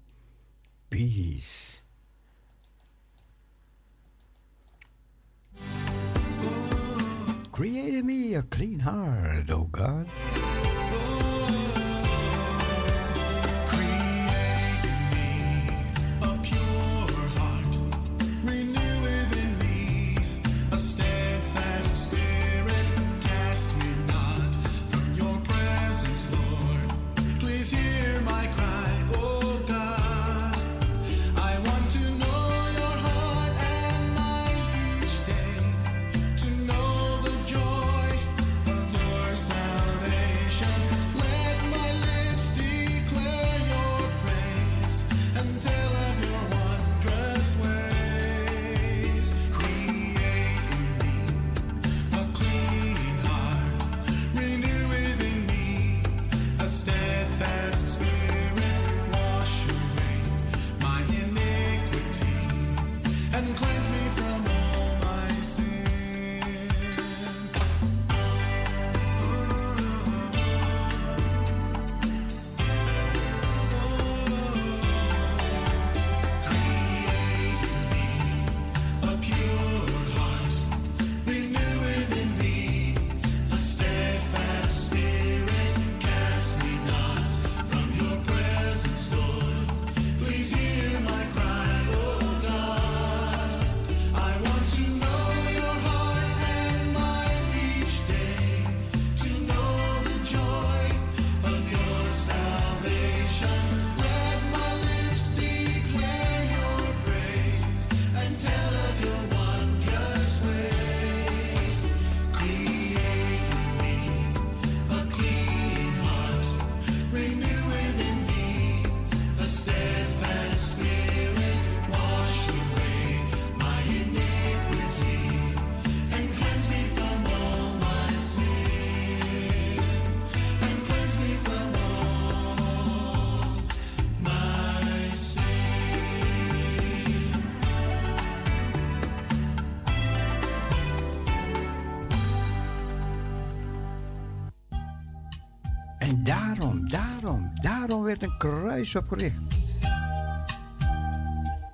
Daarom werd een kruis opgericht.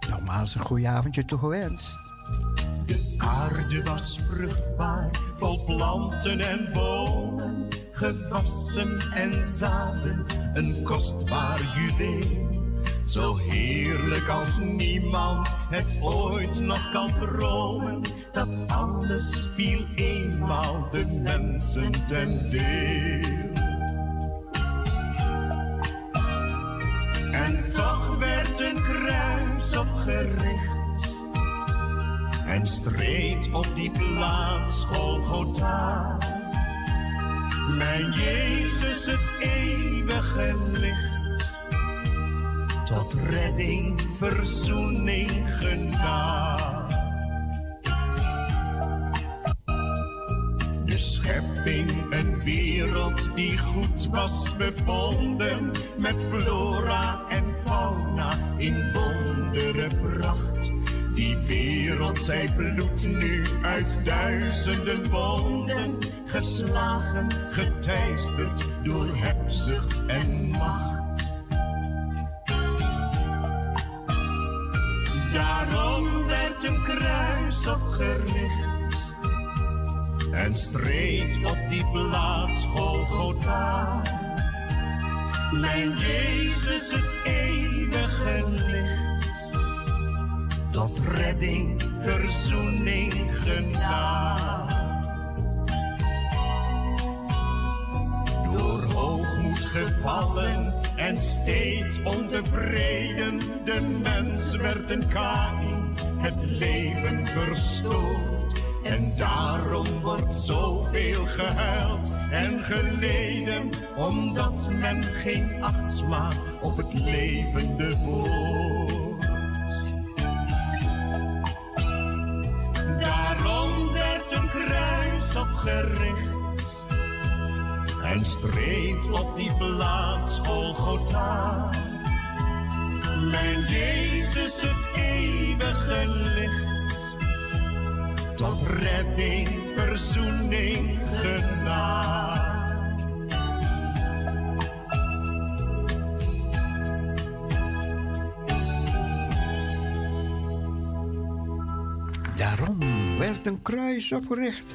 Nogmaals een goeie avondje toegewenst. De aarde was vruchtbaar, vol planten en bomen, gewassen en zaden, een kostbaar juweel. Zo heerlijk als niemand het ooit nog kan dromen, dat alles viel eenmaal de mensen ten deel. Mijn Jezus, het eeuwige licht, tot redding, verzoening gedaan. De schepping, een wereld die goed was bevonden met flora Zij bloedt nu uit duizenden wonden, geslagen, geteisterd door hebzucht en macht. Daarom werd een kruis opgericht en streed op die plaats Golgotha. Mijn Jezus, het eeuwige licht, tot redding verzoening, genade. Door hoogmoed gevallen en steeds ontevreden, de mens werd een kain, het leven verstoord. En daarom wordt zoveel gehuild en geleden, omdat men geen acht slaat op het levende woord. En streed op die plaats Golgotha. Mijn Jezus het eeuwige licht, tot redding, verzoening, genade. Daarom werd een kruis opgericht.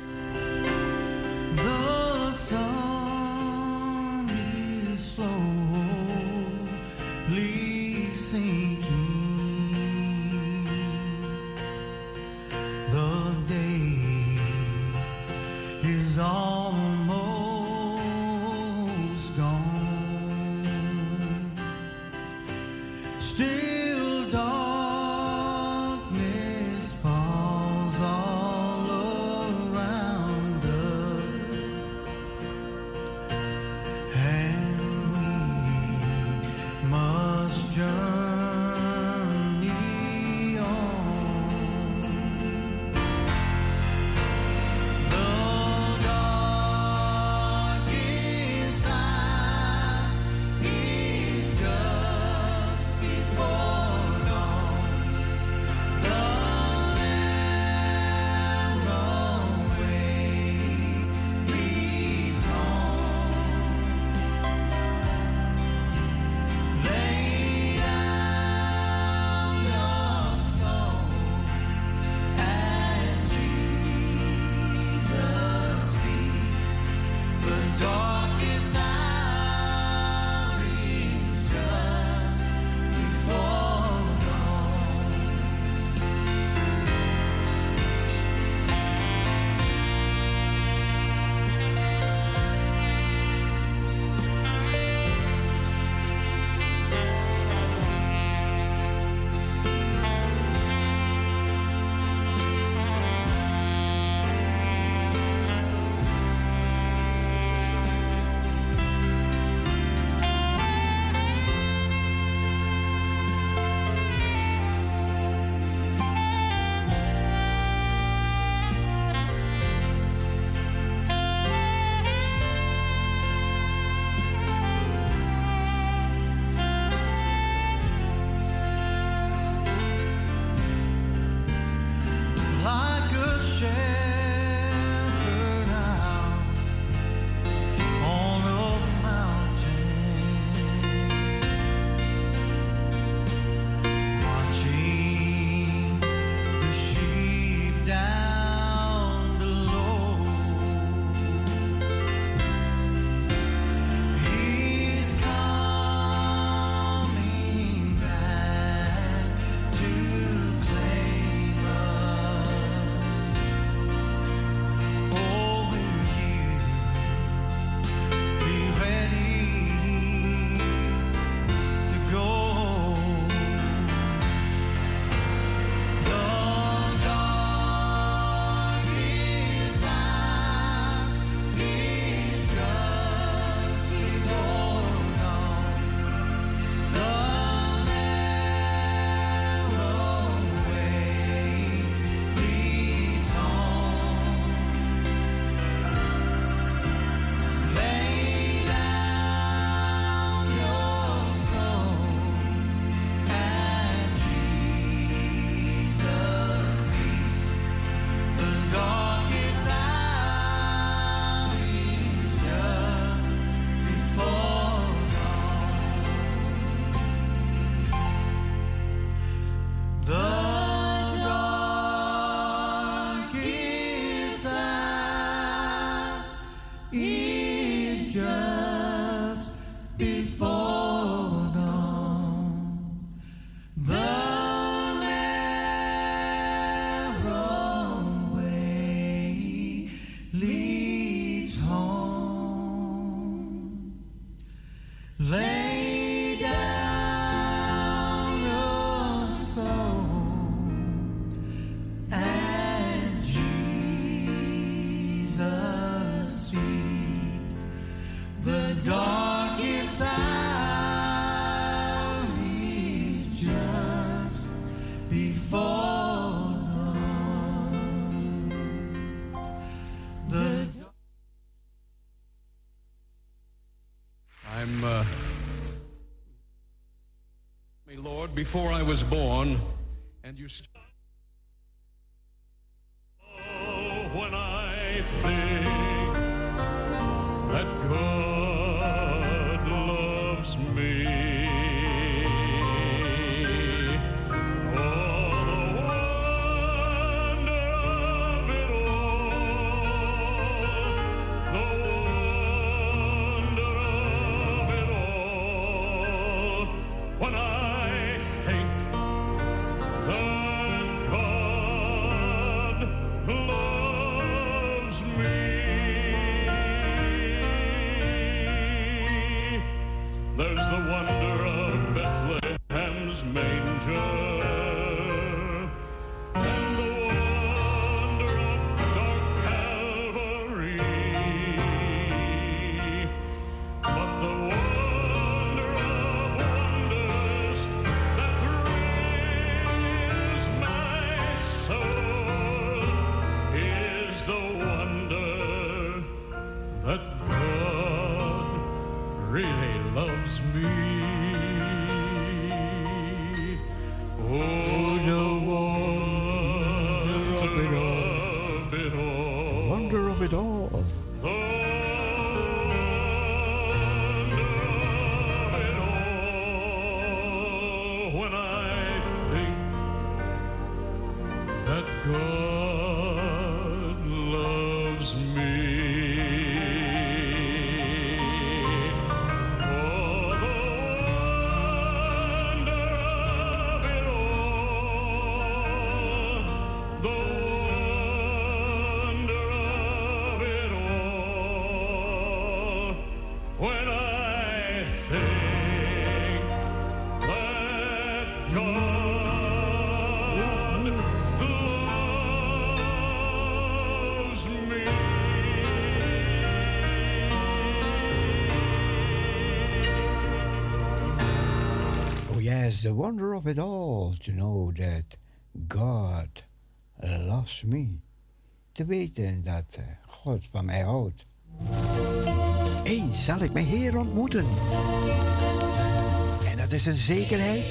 before I was born, is the wonder of it all to know that God loves me. Te weten dat eh, God van mij houdt. Eens zal ik mijn Heer ontmoeten. En dat is een zekerheid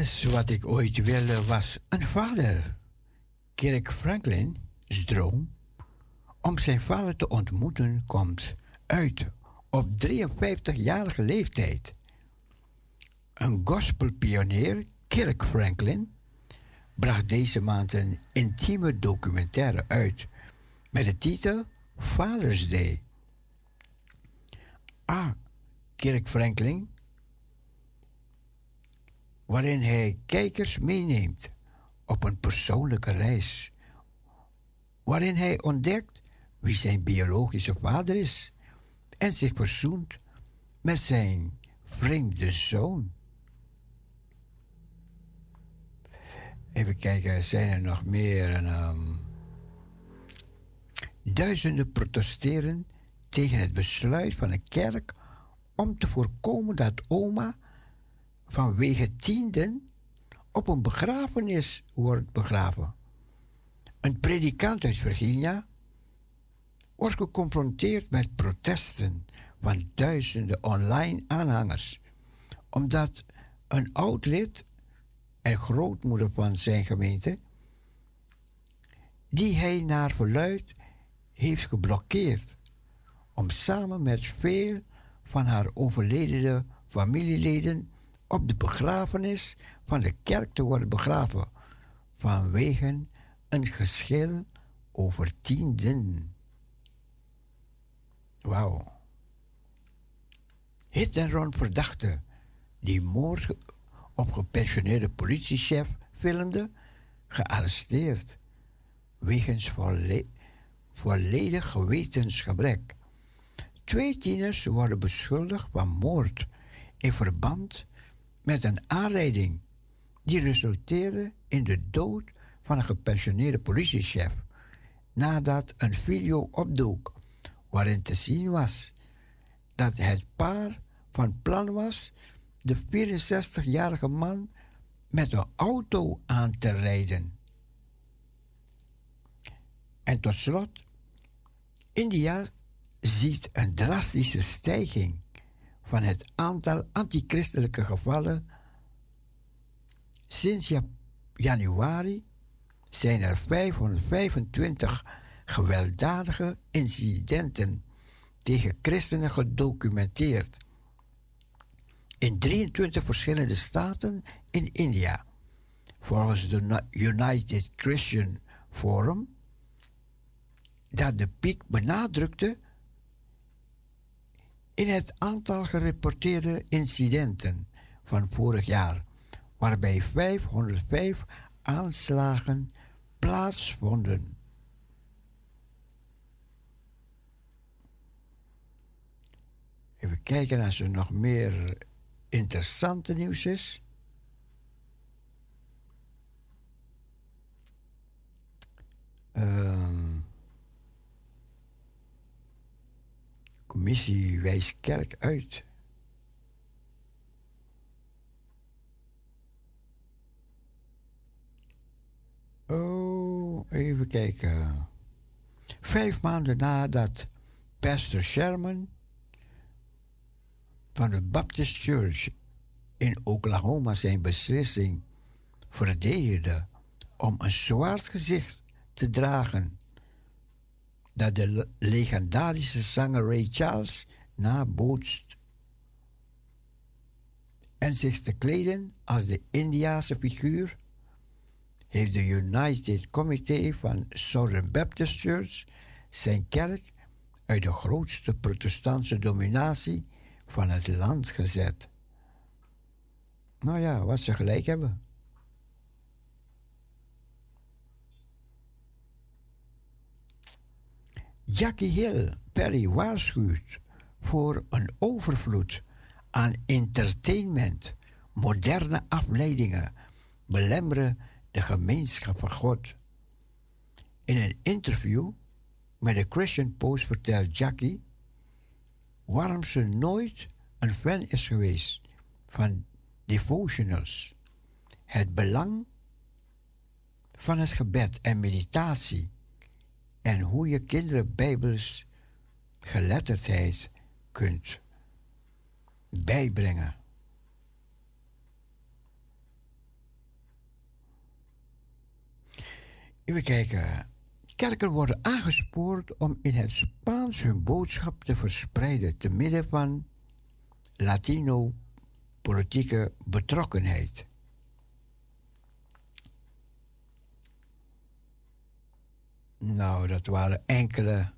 Alles wat ik ooit wilde was een vader. Kirk Franklin's droom om zijn vader te ontmoeten komt uit op 53-jarige leeftijd. Een gospelpionier, Kirk Franklin, bracht deze maand een intieme documentaire uit met de titel Father's Day. A. Kirk Franklin waarin hij kijkers meeneemt op een persoonlijke reis, waarin hij ontdekt wie zijn biologische vader is en zich verzoent met zijn vreemde zoon. Even kijken, zijn er nog meer? Ehm, duizenden protesteren tegen het besluit van de kerk om te voorkomen dat oma vanwege tienden op een begrafenis wordt begraven. Een predikant uit Virginia wordt geconfronteerd met protesten van duizenden online aanhangers, omdat een oud lid en grootmoeder van zijn gemeente, die hij naar verluid heeft geblokkeerd om samen met veel van haar overledene familieleden op de begrafenis van de kerk te worden begraven vanwege een geschil over tienden. Wauw. Hit en run verdachte die moord op gepensioneerde politiechef filmde, gearresteerd wegens volle volledig gewetensgebrek. Twee tieners worden beschuldigd van moord in verband met een aanrijding die resulteerde in de dood van een gepensioneerde politiechef nadat een video opdook waarin te zien was dat het paar van plan was de 64-jarige man met een auto aan te rijden. En tot slot, India ziet een drastische stijging van het aantal antichristelijke gevallen. Sinds ja- januari zijn er 525 gewelddadige incidenten tegen christenen gedocumenteerd. In 23 verschillende staten in India. Volgens de United Christian Forum, dat de piek benadrukte in het aantal gerapporteerde incidenten van vorig jaar, waarbij 505 aanslagen plaatsvonden. Even kijken als er nog meer interessante nieuws is. Ehm, commissie wijst kerk uit. Oh, even kijken. Vijf maanden nadat Pastor Sherman van de Baptist Church in Oklahoma zijn beslissing verdedigde om een zwart gezicht te dragen dat de le- legendarische zanger Ray Charles nabootst en zich te kleden als de Indiase figuur, heeft de United Committee van Southern Baptist Church zijn kerk uit de grootste protestantse dominatie van het land gezet. Nou ja, wat ze gelijk hebben. Jackie Hill Perry waarschuwt voor een overvloed aan entertainment. Moderne afleidingen belemmeren de gemeenschap van God. In een interview met de Christian Post vertelt Jackie waarom ze nooit een fan is geweest van devotionals. Het belang van het gebed en meditatie en hoe je kinderen bijbels geletterdheid kunt bijbrengen. Even kijken. Kerken worden aangespoord om in het Spaans hun boodschap te verspreiden te midden van Latino-politieke betrokkenheid. Nou, dat waren enkele.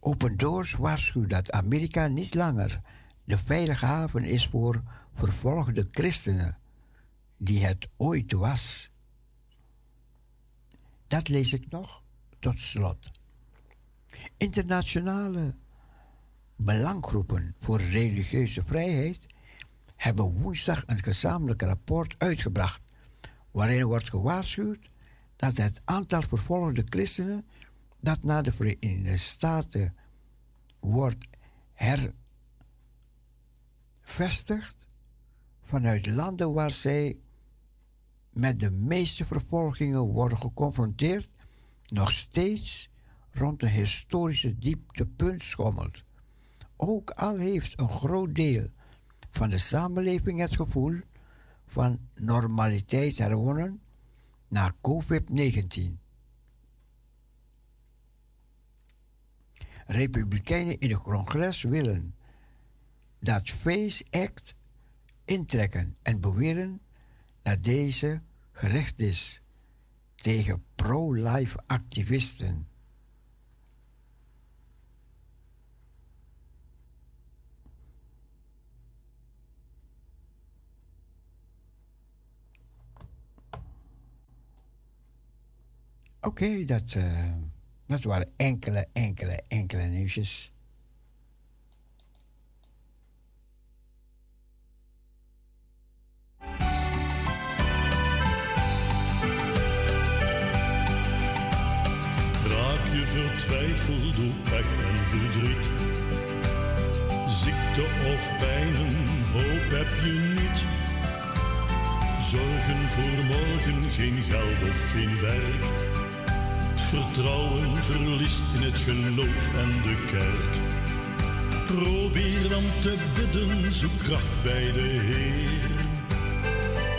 Open Doors waarschuwt dat Amerika niet langer de veilige haven is voor vervolgde christenen, die het ooit was. Dat lees ik nog tot slot. Internationale belanggroepen voor religieuze vrijheid hebben woensdag een gezamenlijk rapport uitgebracht waarin wordt gewaarschuwd dat het aantal vervolgde christenen dat naar de Verenigde Staten wordt hervestigd vanuit landen waar zij met de meeste vervolgingen worden geconfronteerd, nog steeds rond een historische dieptepunt schommelt. Ook al heeft een groot deel van de samenleving het gevoel van normaliteit herwonnen na COVID-19. Republikeinen in het congres willen dat Face Act intrekken en beweren dat deze gericht is tegen pro-life activisten. Oké, dat, eh, dat waren enkele, enkele, enkele nieuwsjes. Raak je vertwijfeld door pech en verdriet. Ziekte of pijnen, hoop heb je niet. Zorgen voor morgen, geen geld of geen werk. Vertrouwen verliest in het geloof en de kerk. Probeer dan te bidden, zoek kracht bij de Heer.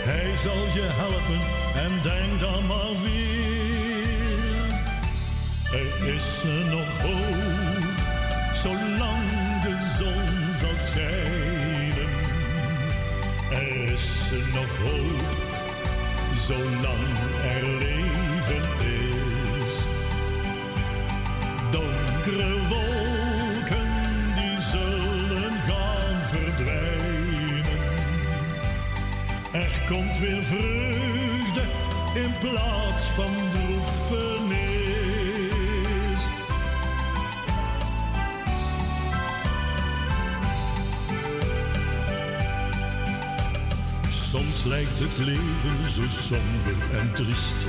Hij zal je helpen en denk dan maar weer. Er is nog hoop, zolang de zon zal schijnen. Er is nog hoop, zolang er leven Donkere wolken, die zullen gaan verdwijnen. Er komt weer vreugde in plaats van droefenis. Soms lijkt het leven zo somber en triest.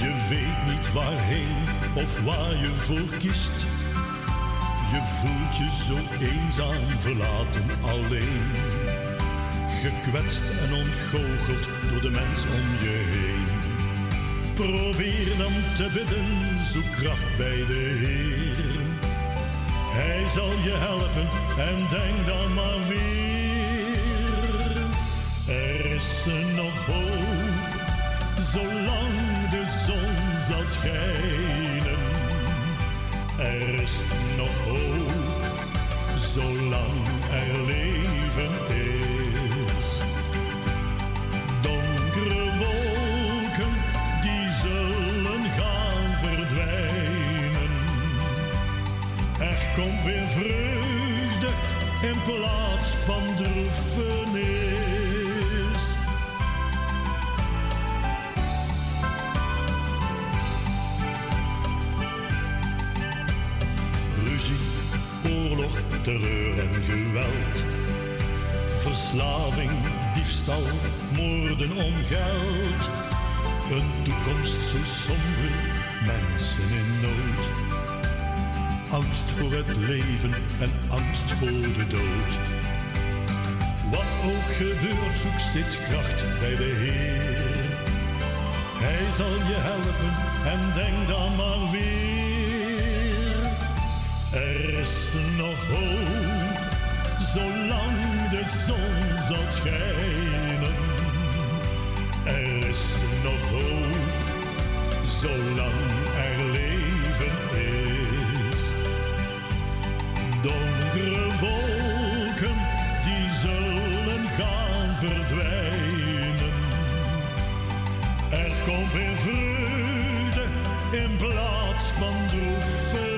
Je weet niet waarheen of waar je voor kiest. Je voelt je zo eenzaam, verlaten, alleen. Gekwetst en ontgoocheld door de mens om je heen. Probeer dan te bidden, zoek kracht bij de Heer. Hij zal je helpen en denk dan maar weer. Er is nog hoop, zolang de zon zal schijnen. Er is nog hoop, zolang er leven is. Donkere wolken, die zullen gaan verdwijnen. Er komt weer vreugde in plaats van droefenis. Terreur en geweld. Verslaving, diefstal, moorden om geld. Een toekomst zo somber, mensen in nood. Angst voor het leven en angst voor de dood. Wat ook gebeurt, zoek steeds kracht bij de Heer. Hij zal je helpen en denk dan maar weer. Er is nog hoop, zolang de zon zal schijnen. Er is nog hoop, zolang er leven is. Donkere wolken, die zullen gaan verdwijnen. Er komt weer vreugde in plaats van droefheid.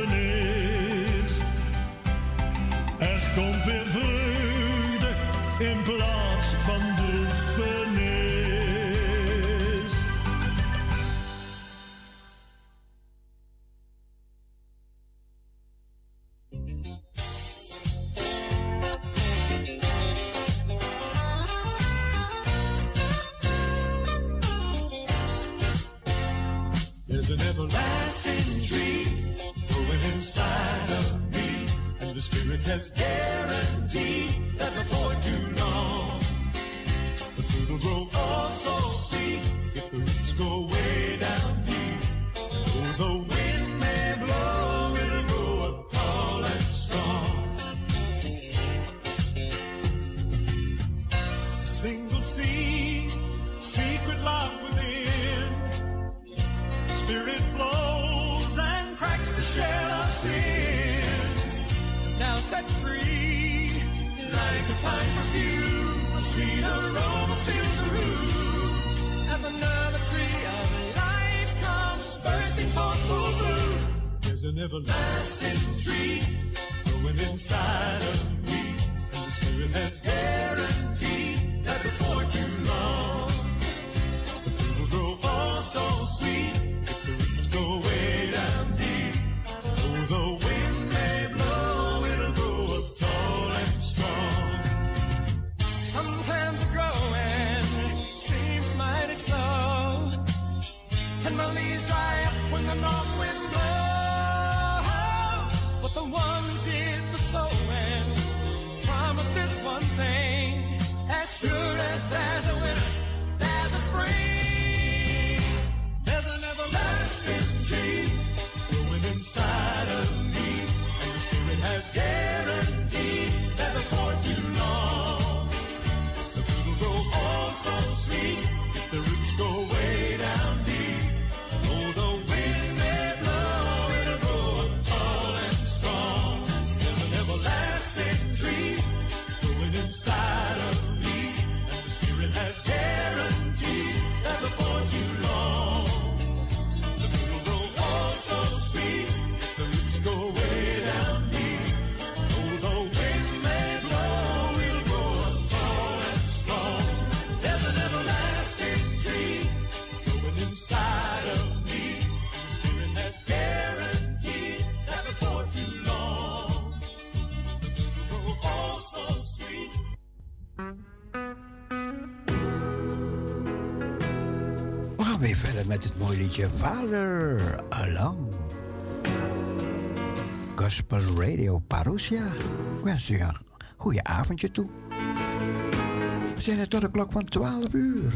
implore. mooi liedje. Vader Along. Gospel Radio Parousia. Wens u een goede avondje toe. We zijn er tot de klok van 12 uur.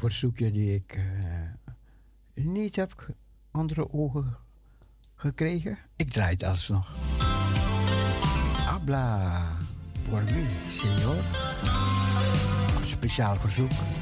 verzoekje die ik eh, niet heb andere ogen gekregen. Ik draai het alsnog. Habla por mi, señor. Speciaal verzoek.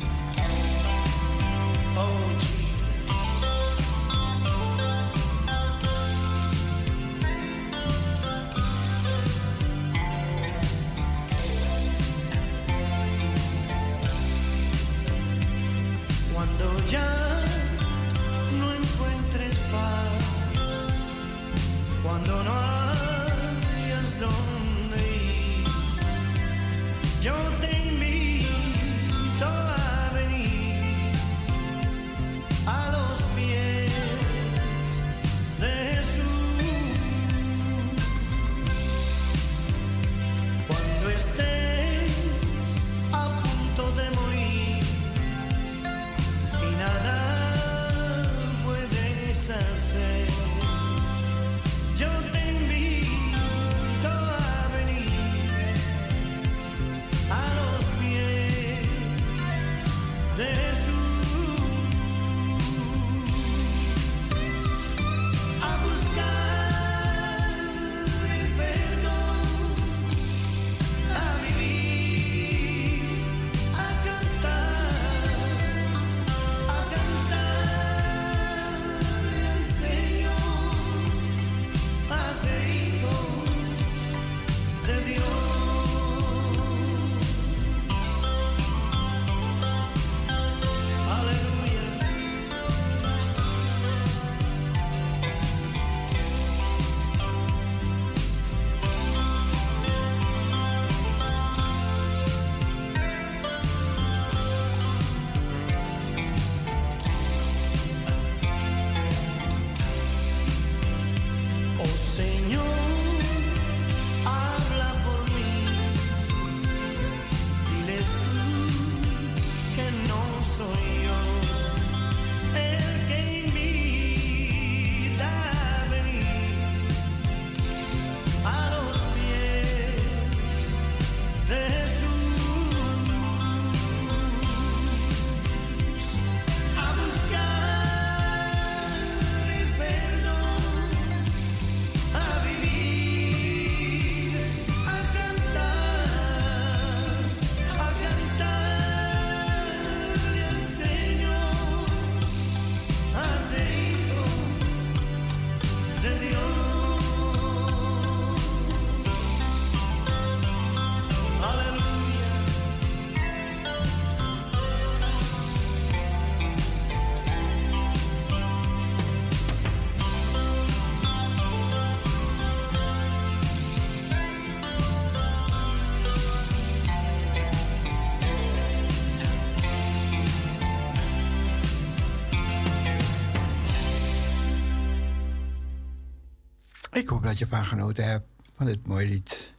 Ik hoop dat je van genoten hebt van dit mooie lied.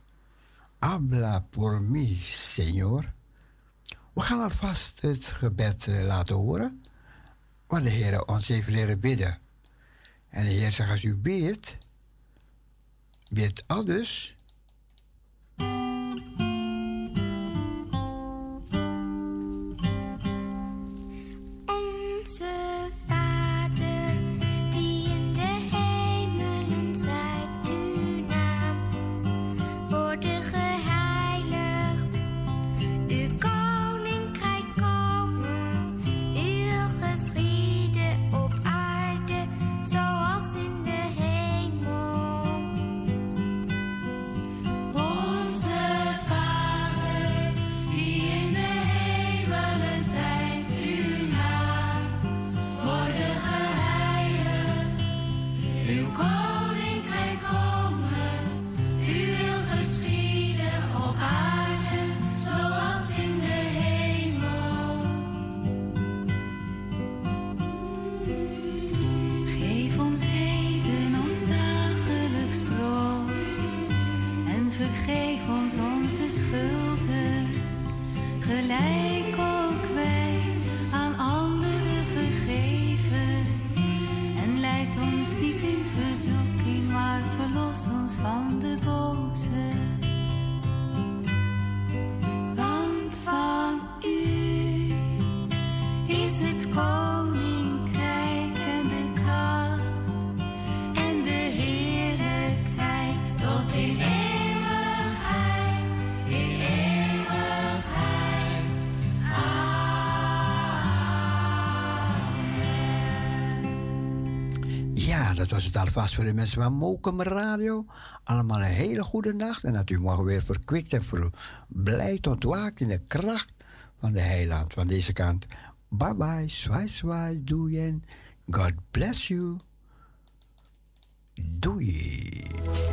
Habla por mi, Señor. We gaan alvast het gebed eh, laten horen, waar de Heer ons heeft leren bidden. En de Heer zegt, als u bidt, bid al dat was het alvast voor de mensen van Mokum Radio. Allemaal een hele goede nacht en dat u morgen weer verkwikt en verblijd ontwaakt in de kracht van de heiland van deze kant. Bye bye, zwaai zwaai, doei God bless you. Doei.